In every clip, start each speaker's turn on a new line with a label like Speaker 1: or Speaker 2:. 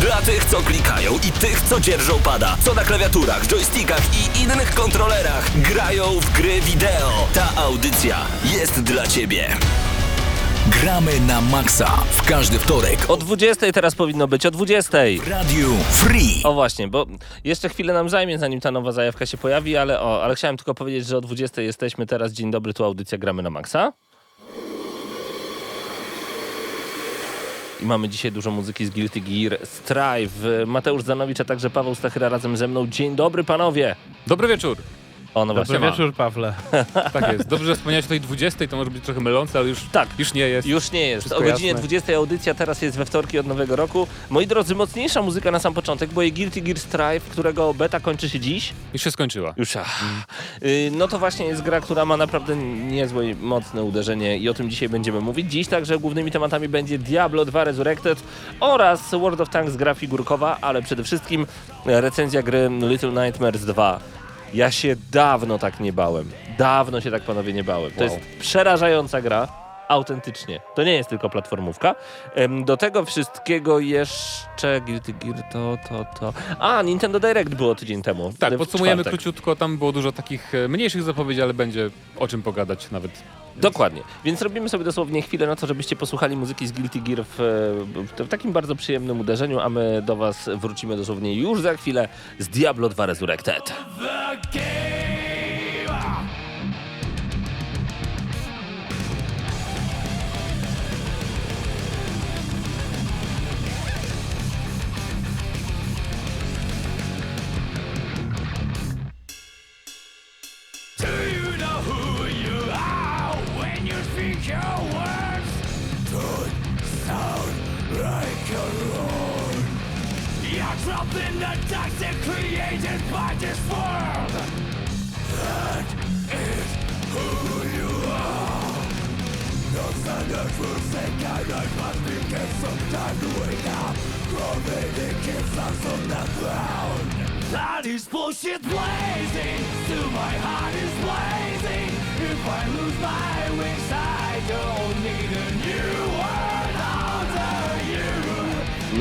Speaker 1: Dla tych, co klikają i tych, co dzierżą pada, co na klawiaturach, joystickach i innych kontrolerach grają w gry wideo. Ta audycja jest dla Ciebie.
Speaker 2: Gramy na maksa w każdy wtorek
Speaker 3: O 20 teraz powinno być, o 20.
Speaker 2: w Radiu Free.
Speaker 3: O właśnie, bo jeszcze chwilę nam zajmie, zanim ta nowa zajawka się pojawi, ale o, ale chciałem tylko powiedzieć, że o 20 jesteśmy teraz. Dzień dobry, tu audycja Gramy na Maxa. I mamy dzisiaj dużo muzyki z Guilty Gear, Strive, Mateusz Zanowicz, a także Paweł Stachyra razem ze mną. Dzień dobry panowie!
Speaker 4: Dobry wieczór.
Speaker 3: O, no
Speaker 5: Dobry
Speaker 3: właśnie
Speaker 5: wieczór, Pawle.
Speaker 4: Tak jest. Dobrze, że wspomniałeś o tej 20, to może być trochę mylące, ale już,
Speaker 3: Tak.
Speaker 4: już nie jest.
Speaker 3: Już nie jest.
Speaker 4: Wszystko
Speaker 3: o godzinie
Speaker 4: jasne.
Speaker 3: 20 audycja, teraz jest we wtorki od nowego roku. Moi drodzy, mocniejsza muzyka na sam początek, bo jest Guilty Gear Strive, którego beta kończy się dziś.
Speaker 4: Już się skończyła.
Speaker 3: Już, ach. Y, No to właśnie jest gra, która ma naprawdę niezłe, i mocne uderzenie i o tym dzisiaj będziemy mówić. Dziś także głównymi tematami będzie Diablo 2 Resurrected oraz World of Tanks gra figurkowa, ale przede wszystkim recenzja gry Little Nightmares 2. Ja się dawno tak nie bałem. Dawno się tak panowie nie bałem. To
Speaker 4: Wow.
Speaker 3: jest przerażająca gra. Autentycznie. To nie jest tylko platformówka. Do tego wszystkiego jeszcze Guilty Gear to, to, to. A, Nintendo Direct było tydzień temu.
Speaker 4: Tak, podsumujemy
Speaker 3: czwartek.
Speaker 4: króciutko. Tam było dużo takich e, mniejszych zapowiedzi, ale będzie o czym pogadać nawet.
Speaker 3: Dokładnie. Więc robimy sobie dosłownie chwilę na to, żebyście posłuchali muzyki z Guilty Gear w, w, takim bardzo przyjemnym uderzeniu, a my do was wrócimy dosłownie już za chwilę z Diablo 2 Resurrected.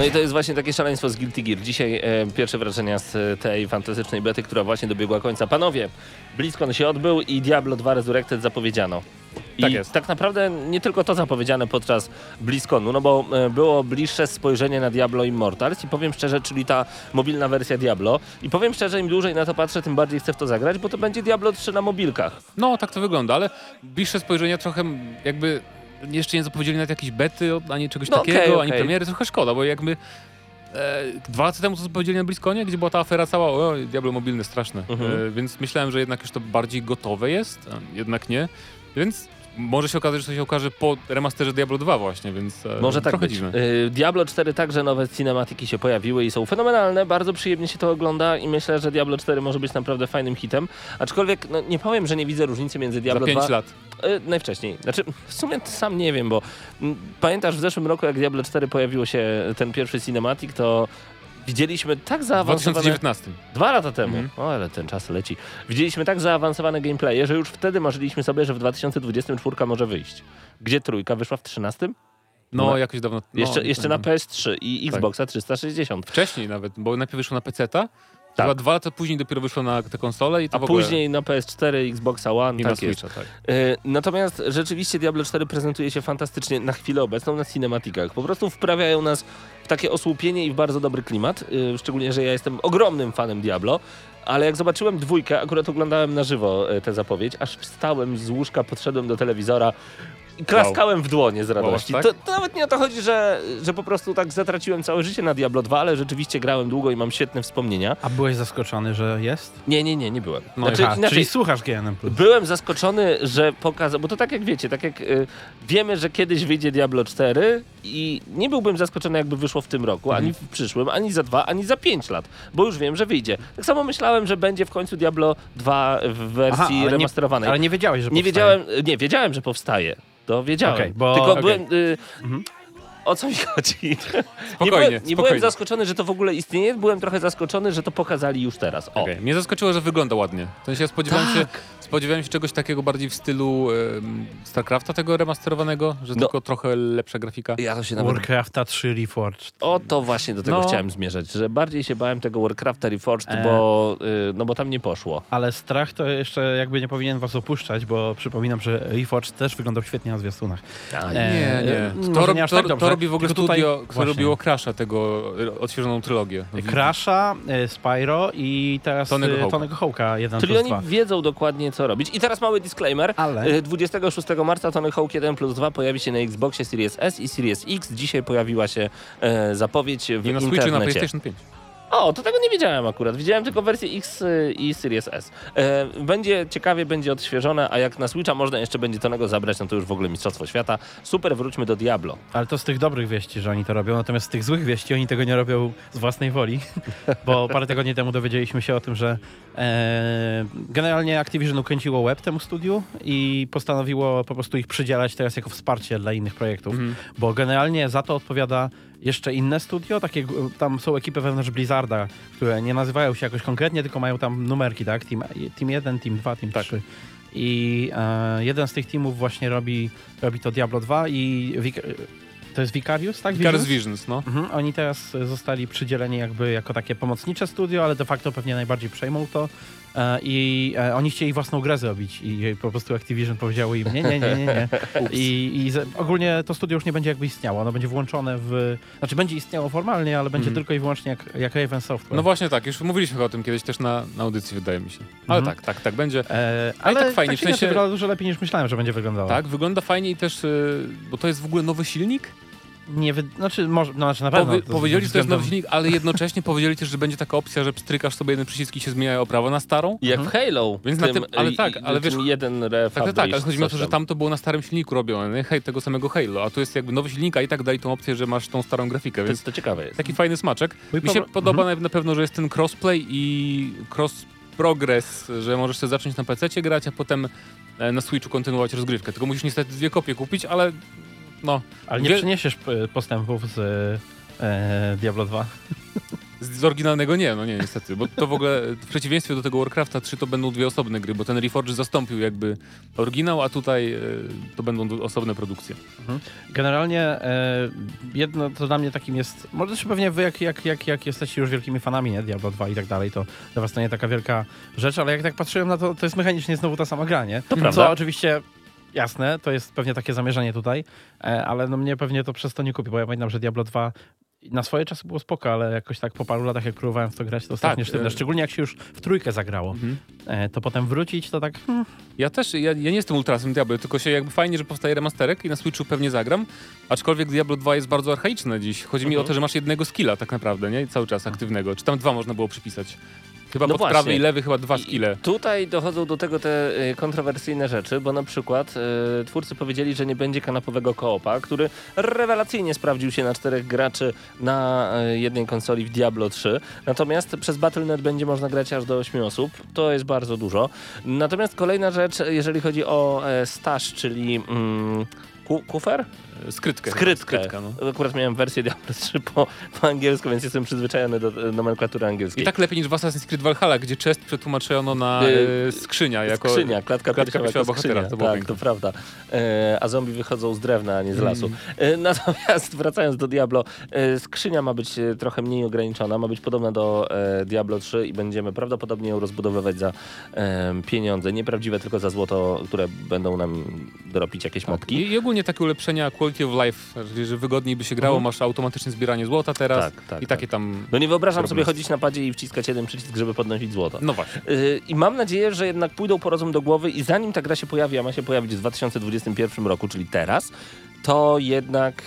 Speaker 6: I
Speaker 3: to jest właśnie takie szaleństwo z Guilty Gear. Dzisiaj e, pierwsze wrażenia z e, tej fantastycznej bety, która właśnie dobiegła końca. Panowie, BlizzCon się odbył i Diablo 2 Resurrected zapowiedziano. I
Speaker 4: Tak jest.
Speaker 3: tak naprawdę nie tylko to zapowiedziane podczas BlizzConu, no bo e, było bliższe spojrzenie na Diablo Immortals i powiem szczerze, czyli ta mobilna wersja Diablo. I powiem szczerze, im dłużej na to patrzę, tym bardziej chcę w to zagrać, bo to będzie Diablo 3 na mobilkach.
Speaker 4: No, tak to wygląda, ale bliższe spojrzenie trochę jakby jeszcze nie zapowiedzieli nawet jakiejś bety, ani czegoś
Speaker 3: No
Speaker 4: takiego,
Speaker 3: okej,
Speaker 4: ani
Speaker 3: okej.
Speaker 4: premiery. Trochę szkoda, bo jakby e, dwa lata temu co zapowiedzieli na BlizzConie, gdzie była ta afera cała, o, Diablo mobilne, straszne.
Speaker 3: Mhm.
Speaker 4: E, więc myślałem, że jednak już to bardziej gotowe jest, a jednak nie. Więc może się okazać, że to się okaże po remasterze Diablo 2 właśnie, więc e,
Speaker 3: Może tak być.
Speaker 4: dziwne.
Speaker 3: Y, Diablo 4 także nowe cinematiki się pojawiły i są fenomenalne, bardzo przyjemnie się to ogląda i myślę, że Diablo 4 może być naprawdę fajnym hitem. Aczkolwiek no, nie powiem, że nie widzę różnicy między
Speaker 4: Za
Speaker 3: Diablo
Speaker 4: 5
Speaker 3: 2
Speaker 4: lat.
Speaker 3: y, najwcześniej. Znaczy, w sumie sam nie wiem, bo mm, pamiętasz w zeszłym roku, jak Diablo 4 pojawiło się ten pierwszy cinematic, to widzieliśmy tak
Speaker 4: W
Speaker 3: zaawansowane...
Speaker 4: 2019.
Speaker 3: Dwa lata temu.
Speaker 4: Mhm.
Speaker 3: O, ale ten czas leci. Widzieliśmy tak zaawansowane gameplaye, że już wtedy marzyliśmy sobie, że w 2024 może wyjść. Gdzie trójka wyszła w 13?
Speaker 4: No,
Speaker 3: No.
Speaker 4: jakoś dawno. No,
Speaker 3: Jeszcze, jeszcze na
Speaker 4: pamiętam.
Speaker 3: PS3 i Xboxa 360.
Speaker 4: Wcześniej nawet, bo najpierw wyszło na PC-ta,
Speaker 3: Tak.
Speaker 4: chyba dwa lata później dopiero wyszło na te konsole i to
Speaker 3: A
Speaker 4: ogóle...
Speaker 3: później na PS4, Xboxa One,
Speaker 4: i
Speaker 3: tak
Speaker 4: na. Switcha, tak.
Speaker 3: E, Natomiast rzeczywiście Diablo 4 prezentuje się fantastycznie na chwilę obecną na cinematikach. Po prostu wprawiają nas w takie osłupienie i w bardzo dobry klimat. e, Szczególnie, że ja jestem ogromnym fanem Diablo. Ale jak zobaczyłem dwójkę, akurat oglądałem na żywo e, tę zapowiedź, aż wstałem z łóżka, podszedłem do telewizora. I klaskałem w dłonie z radości.
Speaker 4: tak?
Speaker 3: to, to nawet nie o to chodzi, że, że po prostu tak zatraciłem całe życie na Diablo 2, ale rzeczywiście grałem długo i mam świetne wspomnienia.
Speaker 5: A byłeś zaskoczony, że jest?
Speaker 3: Nie, nie, nie, nie byłem.
Speaker 4: No
Speaker 3: znaczy, inaczej,
Speaker 5: czyli słuchasz GNM+.
Speaker 3: Byłem zaskoczony, że pokazał, bo to tak jak wiecie, tak jak y, wiemy, że kiedyś wyjdzie Diablo 4 i nie byłbym zaskoczony jakby wyszło w tym roku, ani w przyszłym, ani za dwa, ani za pięć lat, bo już wiem, że wyjdzie. Tak samo myślałem, że będzie w końcu Diablo 2 w wersji
Speaker 5: Aha, ale nie-
Speaker 3: remasterowanej.
Speaker 5: Ale nie wiedziałeś, że
Speaker 3: Nie
Speaker 5: powstaje.
Speaker 3: wiedziałem, nie, wiedziałem, że powstaje. To wiedziałem.
Speaker 5: Okej, bo-
Speaker 3: Tylko
Speaker 5: okej.
Speaker 3: byłem... Y, O co mi chodzi? nie
Speaker 4: Spokojnie,
Speaker 3: byłem, nie byłem zaskoczony, że to w ogóle istnieje, byłem trochę zaskoczony, że to pokazali już teraz. O.
Speaker 4: Okej. Mnie zaskoczyło, że wygląda ładnie. W sensie ja spodziewałem, się,
Speaker 3: Tak.
Speaker 4: Spodziewałem się czegoś takiego bardziej w stylu em, StarCrafta tego remasterowanego, że
Speaker 3: No.
Speaker 4: tylko trochę lepsza grafika.
Speaker 3: Ja to się nawet
Speaker 5: Warcrafta 3 Reforged.
Speaker 3: O to właśnie do tego
Speaker 4: No.
Speaker 3: chciałem zmierzać, że bardziej się bałem tego Warcrafta Reforged,
Speaker 5: E.
Speaker 3: bo, y, no bo tam nie poszło.
Speaker 5: Ale strach to jeszcze jakby nie powinien was opuszczać, bo przypominam, że Reforged też wyglądał świetnie na zwiastunach.
Speaker 3: A,
Speaker 5: E,
Speaker 4: Nie,
Speaker 5: e,
Speaker 4: nie. To, rob,
Speaker 5: nie
Speaker 4: to,
Speaker 5: tak
Speaker 4: to robi w ogóle
Speaker 5: tylko tutaj-
Speaker 4: studio, które
Speaker 5: właśnie.
Speaker 4: robiło Crasha, tego e, odświeżoną trylogię. No,
Speaker 5: Crasha, e, Spyro i teraz
Speaker 4: Tonego Hawk'a.
Speaker 5: Tonego Hawk'a 1
Speaker 3: Czyli oni
Speaker 5: 2.
Speaker 3: wiedzą dokładnie co robić. I teraz mały disclaimer.
Speaker 5: Ale-
Speaker 3: Y, 26 marca Tony Hawk 1 plus 2 pojawi się na Xboxie Series S i Series X. Dzisiaj pojawiła się e, zapowiedź w
Speaker 4: I na Switchu i na
Speaker 3: internecie.
Speaker 4: PlayStation 5.
Speaker 3: O, to tego nie wiedziałem akurat. Widziałem tylko wersję X y, i Series S. E, będzie ciekawie, będzie odświeżone, a jak na Switcha można jeszcze będzie Tonego zabrać, no to już w ogóle Mistrzostwo Świata. Super, wróćmy do Diablo.
Speaker 5: Ale to z tych dobrych wieści, że oni to robią, natomiast z tych złych wieści oni tego nie robią z własnej woli, bo parę tygodni temu dowiedzieliśmy się o tym, że e, generalnie Activision ukręciło web temu studiu i postanowiło po prostu ich przydzielać teraz jako wsparcie dla innych projektów, bo generalnie za to odpowiada jeszcze inne studio, takie, g- tam są ekipy wewnątrz Blizzarda, które nie nazywają się jakoś konkretnie, tylko mają tam numerki, tak? Team, team 1, Team 2, Team
Speaker 4: Tak.
Speaker 5: 3. I e, jeden z tych teamów właśnie robi, robi to Diablo 2 i to jest Vicarius, tak?
Speaker 4: Vicarious
Speaker 5: Visions?
Speaker 4: No.
Speaker 5: Mhm, oni teraz e, zostali przydzieleni jakby jako takie pomocnicze studio, ale de facto pewnie najbardziej przejmą to. E, I e, oni chcieli własną grę zrobić i po prostu Activision powiedziało im nie, nie, nie, nie, nie. I, i z, ogólnie to studio już nie będzie jakby istniało, ono będzie włączone w... Znaczy będzie istniało formalnie, ale będzie
Speaker 4: Mhm.
Speaker 5: tylko i wyłącznie jak, jak Raven Software.
Speaker 4: No właśnie tak, już mówiliśmy o tym kiedyś też na, na audycji, wydaje mi się. Ale
Speaker 5: Mhm.
Speaker 4: tak, tak, tak będzie.
Speaker 5: E,
Speaker 4: Ale
Speaker 5: ale
Speaker 4: tak fajnie,
Speaker 5: tak
Speaker 4: w sensie-
Speaker 5: wygląda dużo lepiej niż myślałem, że będzie wyglądało.
Speaker 4: Tak, wygląda fajnie i też, y, bo to jest w ogóle nowy silnik.
Speaker 5: Nie wy... Znaczy, może, no, znaczy na pewno.
Speaker 4: Powie, powiedzieli, że to jest nowy silnik, ale jednocześnie powiedzieli też, że będzie taka opcja, że pstrykasz sobie jeden przycisk i się zmienia oprawa na starą.
Speaker 3: Jak w Halo.
Speaker 4: Więc na tym- ale tak,
Speaker 3: y,
Speaker 4: ale
Speaker 3: tym
Speaker 4: wiesz-
Speaker 3: jeden
Speaker 4: Tak, tak, tak, ale chodzi mi o to, że tam to było na starym silniku robione? Hej, tego samego Halo, a tu jest jakby nowy silnik, a i tak dali tą opcję, że masz tą starą grafikę,
Speaker 3: To,
Speaker 4: więc
Speaker 3: to ciekawe jest.
Speaker 4: taki fajny smaczek.
Speaker 5: Mój
Speaker 4: Mi się
Speaker 5: powo-
Speaker 4: podoba na, na pewno, że jest ten crossplay i cross progress, że możesz sobie zacząć na PC grać, a potem e, na Switchu kontynuować rozgrywkę. Tylko musisz niestety dwie kopie kupić, ale no,
Speaker 5: Ale nie
Speaker 4: Wie-
Speaker 5: przyniesiesz e, postępów z e, Diablo 2.
Speaker 4: Z, z oryginalnego nie, no nie, niestety, bo to w ogóle w przeciwieństwie do tego Warcrafta 3 to będą dwie osobne gry, bo ten Reforged zastąpił jakby oryginał, a tutaj e, to będą osobne produkcje.
Speaker 5: Generalnie e, jedno to dla mnie takim jest, może też pewnie wy jak, jak, jak, jak jesteście już wielkimi fanami, nie, Diablo 2 i tak dalej, to dla was to nie taka wielka rzecz, ale jak tak patrzyłem na to, to jest mechanicznie znowu ta sama gra, nie? To
Speaker 3: prawda.
Speaker 5: Co oczywiście jasne, to jest pewnie takie zamierzenie tutaj, e, ale no mnie pewnie to przez to nie kupi, bo ja pamiętam, że Diablo 2 na swoje czasy było spoko, ale jakoś tak po paru latach, jak próbowałem w to grać, to strasznie
Speaker 4: Tak,
Speaker 5: sztywne.
Speaker 4: e-
Speaker 5: Szczególnie jak się już w trójkę zagrało.
Speaker 4: Mhm.
Speaker 5: E, to potem wrócić, to tak... Hmm,
Speaker 4: Ja też, ja, ja nie jestem ultrasem Diablo, tylko się jakby fajnie, że powstaje remasterek i na Switchu pewnie zagram, aczkolwiek Diablo 2 jest bardzo archaiczne dziś. Chodzi mi o to, że masz jednego skilla tak naprawdę, nie? Cały czas aktywnego. Czy tam dwa można było przypisać? Chyba
Speaker 3: No
Speaker 4: pod
Speaker 3: właśnie.
Speaker 4: prawy i lewy chyba dwa skille.
Speaker 3: i Tutaj dochodzą do tego te y, kontrowersyjne rzeczy, bo na przykład y, twórcy powiedzieli, że nie będzie kanapowego koopa, który rewelacyjnie sprawdził się na czterech graczy na y, jednej konsoli w Diablo 3. Natomiast przez Battle.net będzie można grać aż do 8 osób. To jest bardzo dużo. Natomiast kolejna rzecz, jeżeli chodzi o e, staż, czyli mm, ku, kufer?
Speaker 4: Skrytkę.
Speaker 3: Skrytkę.
Speaker 4: Skrytka, no.
Speaker 3: Akurat miałem wersję Diablo 3 po, po angielsku, więc jestem przyzwyczajony do nomenklatury angielskiej.
Speaker 4: I tak lepiej niż w Assassin's Creed Valhalla, gdzie chest przetłumaczono na
Speaker 3: Y,
Speaker 4: e, skrzynia. Jako,
Speaker 3: Skrzynia, klatka,
Speaker 4: klatka
Speaker 3: piersiowa
Speaker 4: bohatera, to
Speaker 3: tak,
Speaker 4: piękne.
Speaker 3: to prawda. E, a zombie wychodzą z drewna, a nie z
Speaker 4: Mm.
Speaker 3: lasu. E, natomiast wracając do Diablo, e, skrzynia ma być e, trochę mniej ograniczona, ma być podobna do Diablo 3 i będziemy prawdopodobnie ją rozbudowywać za pieniądze. Nieprawdziwe, tylko za złoto, które będą nam dorobić jakieś mopki.
Speaker 4: I, I ogólnie takie ulepszenia quality of life, że wygodniej by się grało, masz automatyczne zbieranie złota teraz
Speaker 3: Tak, tak,
Speaker 4: i takie tam...
Speaker 3: No nie wyobrażam sobie chodzić na padzie i wciskać jeden przycisk, żeby podnosić złoto.
Speaker 4: No właśnie.
Speaker 3: Yy, I mam nadzieję, że jednak pójdą po rozum do głowy i zanim ta gra się pojawi, a ma się pojawić w 2021 roku, czyli teraz, to jednak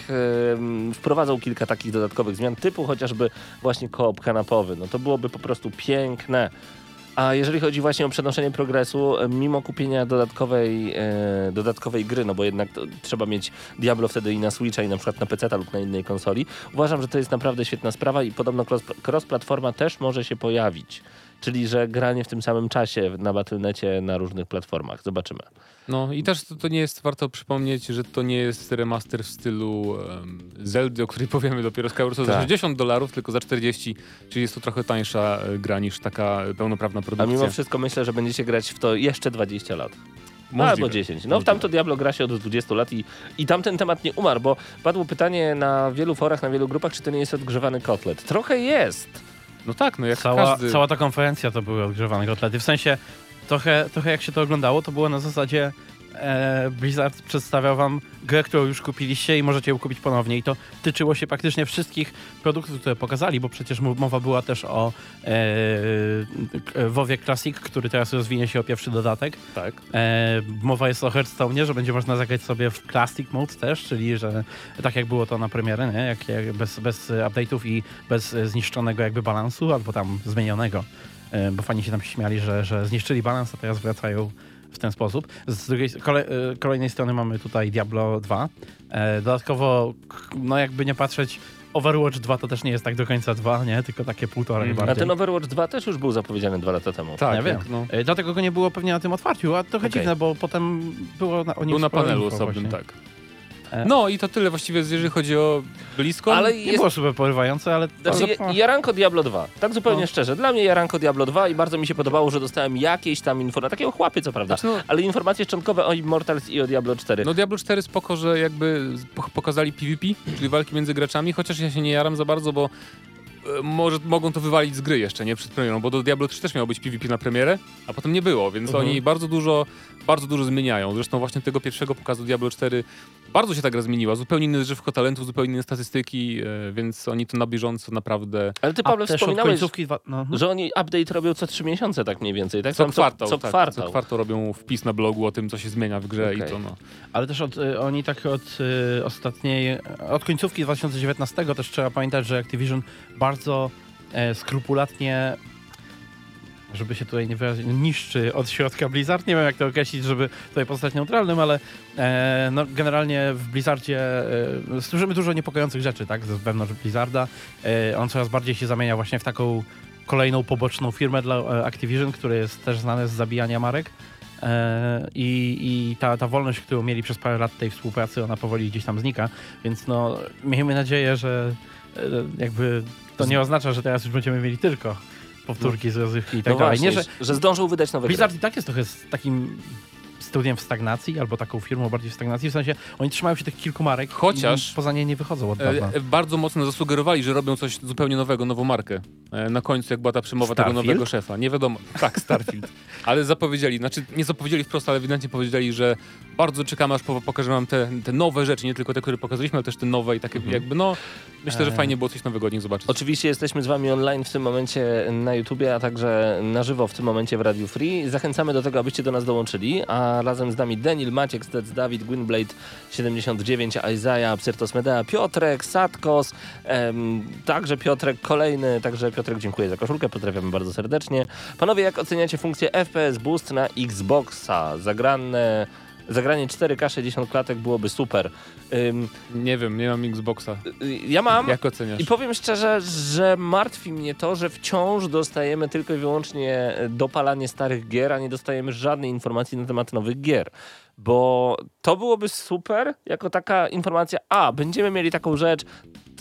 Speaker 3: yy, wprowadzą kilka takich dodatkowych zmian, typu chociażby właśnie koop kanapowy. No to byłoby po prostu piękne. A jeżeli chodzi właśnie o przenoszenie progresu, mimo kupienia dodatkowej, e, dodatkowej gry, no bo jednak trzeba mieć Diablo wtedy i na Switcha, i na przykład na PC lub na innej konsoli, uważam, że to jest naprawdę świetna sprawa i podobno cross- cross-platforma też może się pojawić. Czyli, że granie w tym samym czasie na Battle.necie na różnych platformach. Zobaczymy.
Speaker 4: No i też to, to nie jest, warto przypomnieć, że to nie jest remaster w stylu um, Zeldy, o której powiemy dopiero z Sword za
Speaker 3: Tak.
Speaker 4: 60 dolarów, tylko za 40, czyli jest to trochę tańsza e, gra niż taka pełnoprawna
Speaker 3: A
Speaker 4: produkcja.
Speaker 3: mimo wszystko myślę, że będziecie grać w to jeszcze 20 lat.
Speaker 4: Możliwe.
Speaker 3: Albo 10. No w tamto Diablo gra się od 20 lat i, i tamten temat nie umarł, bo padło pytanie na wielu forach, na wielu grupach, czy to nie jest odgrzewany kotlet. Trochę jest.
Speaker 4: No tak, no jak
Speaker 5: Cała,
Speaker 4: każdy...
Speaker 5: cała ta konferencja to były odgrzewane kotlety. W sensie, trochę, trochę jak się to oglądało, to było na zasadzie e, Blizzard przedstawiał wam grę, którą już kupiliście i możecie ją kupić ponownie. I to tyczyło się praktycznie wszystkich produktów, które pokazali, bo przecież mowa była też o e, WoWie Classic, który teraz rozwinie się o pierwszy dodatek.
Speaker 4: Tak.
Speaker 5: E, mowa jest o Hearthstone, że będzie można zagrać sobie w Classic Mode też, czyli że tak jak było to na premierę, nie? Jak, jak bez, bez update'ów i bez zniszczonego jakby balansu, albo tam zmienionego. E, bo fani się tam śmiali, że, że zniszczyli balans, a teraz wracają w ten sposób. Z drugiej, kole, e, kolejnej strony mamy tutaj Diablo 2. E, dodatkowo, no jakby nie patrzeć, Overwatch 2 to też nie jest tak do końca 2, nie? Tylko takie półtorej
Speaker 4: Mhm.
Speaker 3: A
Speaker 5: bardziej.
Speaker 3: ten Overwatch 2 też już był zapowiedziany dwa lata temu.
Speaker 4: Tak,
Speaker 5: ja wiem.
Speaker 4: no.
Speaker 5: E, Dlatego go nie było pewnie na tym otwarciu, a trochę
Speaker 3: Okej.
Speaker 5: dziwne, bo potem było na, o nim
Speaker 4: Był na panelu osobnym, tak.
Speaker 5: E.
Speaker 4: No i to tyle właściwie, jeżeli chodzi o blisko.
Speaker 3: Ale
Speaker 5: Nie
Speaker 3: jest
Speaker 5: było super porywające, ale...
Speaker 3: Znaczy, ja- Jaranko Diablo 2. Tak zupełnie
Speaker 5: No.
Speaker 3: szczerze. Dla mnie Jaranko Diablo 2 i bardzo mi się podobało, że dostałem jakieś tam informacje, takiego chłapie co prawda,
Speaker 4: Znaczy, no-
Speaker 3: ale informacje szczątkowe o Immortals i o Diablo 4.
Speaker 4: No Diablo 4 spoko, że jakby po- pokazali PvP, czyli walki między graczami, chociaż ja się nie jaram za bardzo, bo może mogą to wywalić z gry jeszcze, nie? Przed premierą, bo do Diablo 3 też miało być PvP na premierę, a potem nie było, więc
Speaker 3: Mhm.
Speaker 4: oni bardzo dużo, bardzo dużo zmieniają. Zresztą właśnie tego pierwszego pokazu Diablo 4 bardzo się ta gra zmieniła, zupełnie inne drzewko talentów, zupełnie inne statystyki, e, więc oni to na bieżąco naprawdę...
Speaker 3: ale ty, Paweł, wspominałeś.
Speaker 5: Dwa, no,
Speaker 3: że oni update robią co trzy miesiące tak mniej więcej, tak?
Speaker 4: Co
Speaker 3: Tam
Speaker 4: kwartał,
Speaker 3: Co,
Speaker 4: tak,
Speaker 3: kwartał.
Speaker 4: co kwartał robią wpis na blogu o tym, co się zmienia w grze
Speaker 3: Okej.
Speaker 4: i to no.
Speaker 5: Ale też od, y, oni tak od y, ostatniej, od końcówki 2019 też trzeba pamiętać, że Activision bardzo e, skrupulatnie, żeby się tutaj nie wyrazić, niszczy od środka Blizzard. Nie wiem jak to określić, żeby tutaj pozostać neutralnym, ale e, no, generalnie w Blizzardzie e, dużo niepokojących rzeczy, tak, z wewnątrz Blizzarda. E, on coraz bardziej się zamienia właśnie w taką kolejną poboczną firmę dla e, Activision, który jest też znany z zabijania marek. E, I, i ta, ta wolność, którą mieli przez parę lat tej współpracy, ona powoli gdzieś tam znika, więc no, miejmy nadzieję, że jakby to nie oznacza, że teraz już będziemy mieli tylko powtórki z rozrywki i tak
Speaker 3: No
Speaker 5: dalej.
Speaker 3: właśnie,
Speaker 5: Nie, że
Speaker 3: że zdążą wydać nowe
Speaker 5: Blizzard
Speaker 3: gry.
Speaker 5: i tak jest trochę z takim studiem w stagnacji, albo taką firmą bardziej w stagnacji, w sensie oni trzymają się tych kilku marek
Speaker 4: Chociaż-
Speaker 5: i poza nie nie wychodzą od
Speaker 4: E,
Speaker 5: dawna.
Speaker 4: e, bardzo mocno zasugerowali, że robią coś zupełnie nowego, nową markę. E, na końcu, jak była ta przemowa tego
Speaker 5: Starfield?
Speaker 4: nowego szefa. Nie wiadomo. Tak, Starfield. ale zapowiedzieli, znaczy nie zapowiedzieli wprost, ale ewidentnie powiedzieli, że bardzo czekamy, aż po- pokażę wam te, te nowe rzeczy, nie tylko te, które pokazaliśmy, ale też te nowe i takie jakby, no, myślę, że
Speaker 5: E.
Speaker 4: fajnie było coś nowego od nich zobaczyć.
Speaker 3: Oczywiście jesteśmy z wami online w tym momencie na YouTubie, a także na żywo w tym momencie w Radiu Free. Zachęcamy do tego, abyście do nas dołączyli, a razem z nami Daniel, Maciek, Stec, Dawid, Gwynblade 79, Isaiah, Psyrtos Medea, Piotrek, Satkos, em, także Piotrek kolejny, także Piotrek dziękuję za koszulkę, pozdrawiamy bardzo serdecznie. Panowie, jak oceniacie funkcję FPS Boost na Xboxa? Zagrane... Zagranie 4K 60 klatek byłoby super. Ym,
Speaker 4: Nie wiem, nie mam Xboxa.
Speaker 3: y, ja mam.
Speaker 4: Jak oceniasz?
Speaker 3: I powiem szczerze, że martwi mnie to, że wciąż dostajemy tylko i wyłącznie dopalanie starych gier, a nie dostajemy żadnej informacji na temat nowych gier. Bo to byłoby super, jako taka informacja, a będziemy mieli taką rzecz,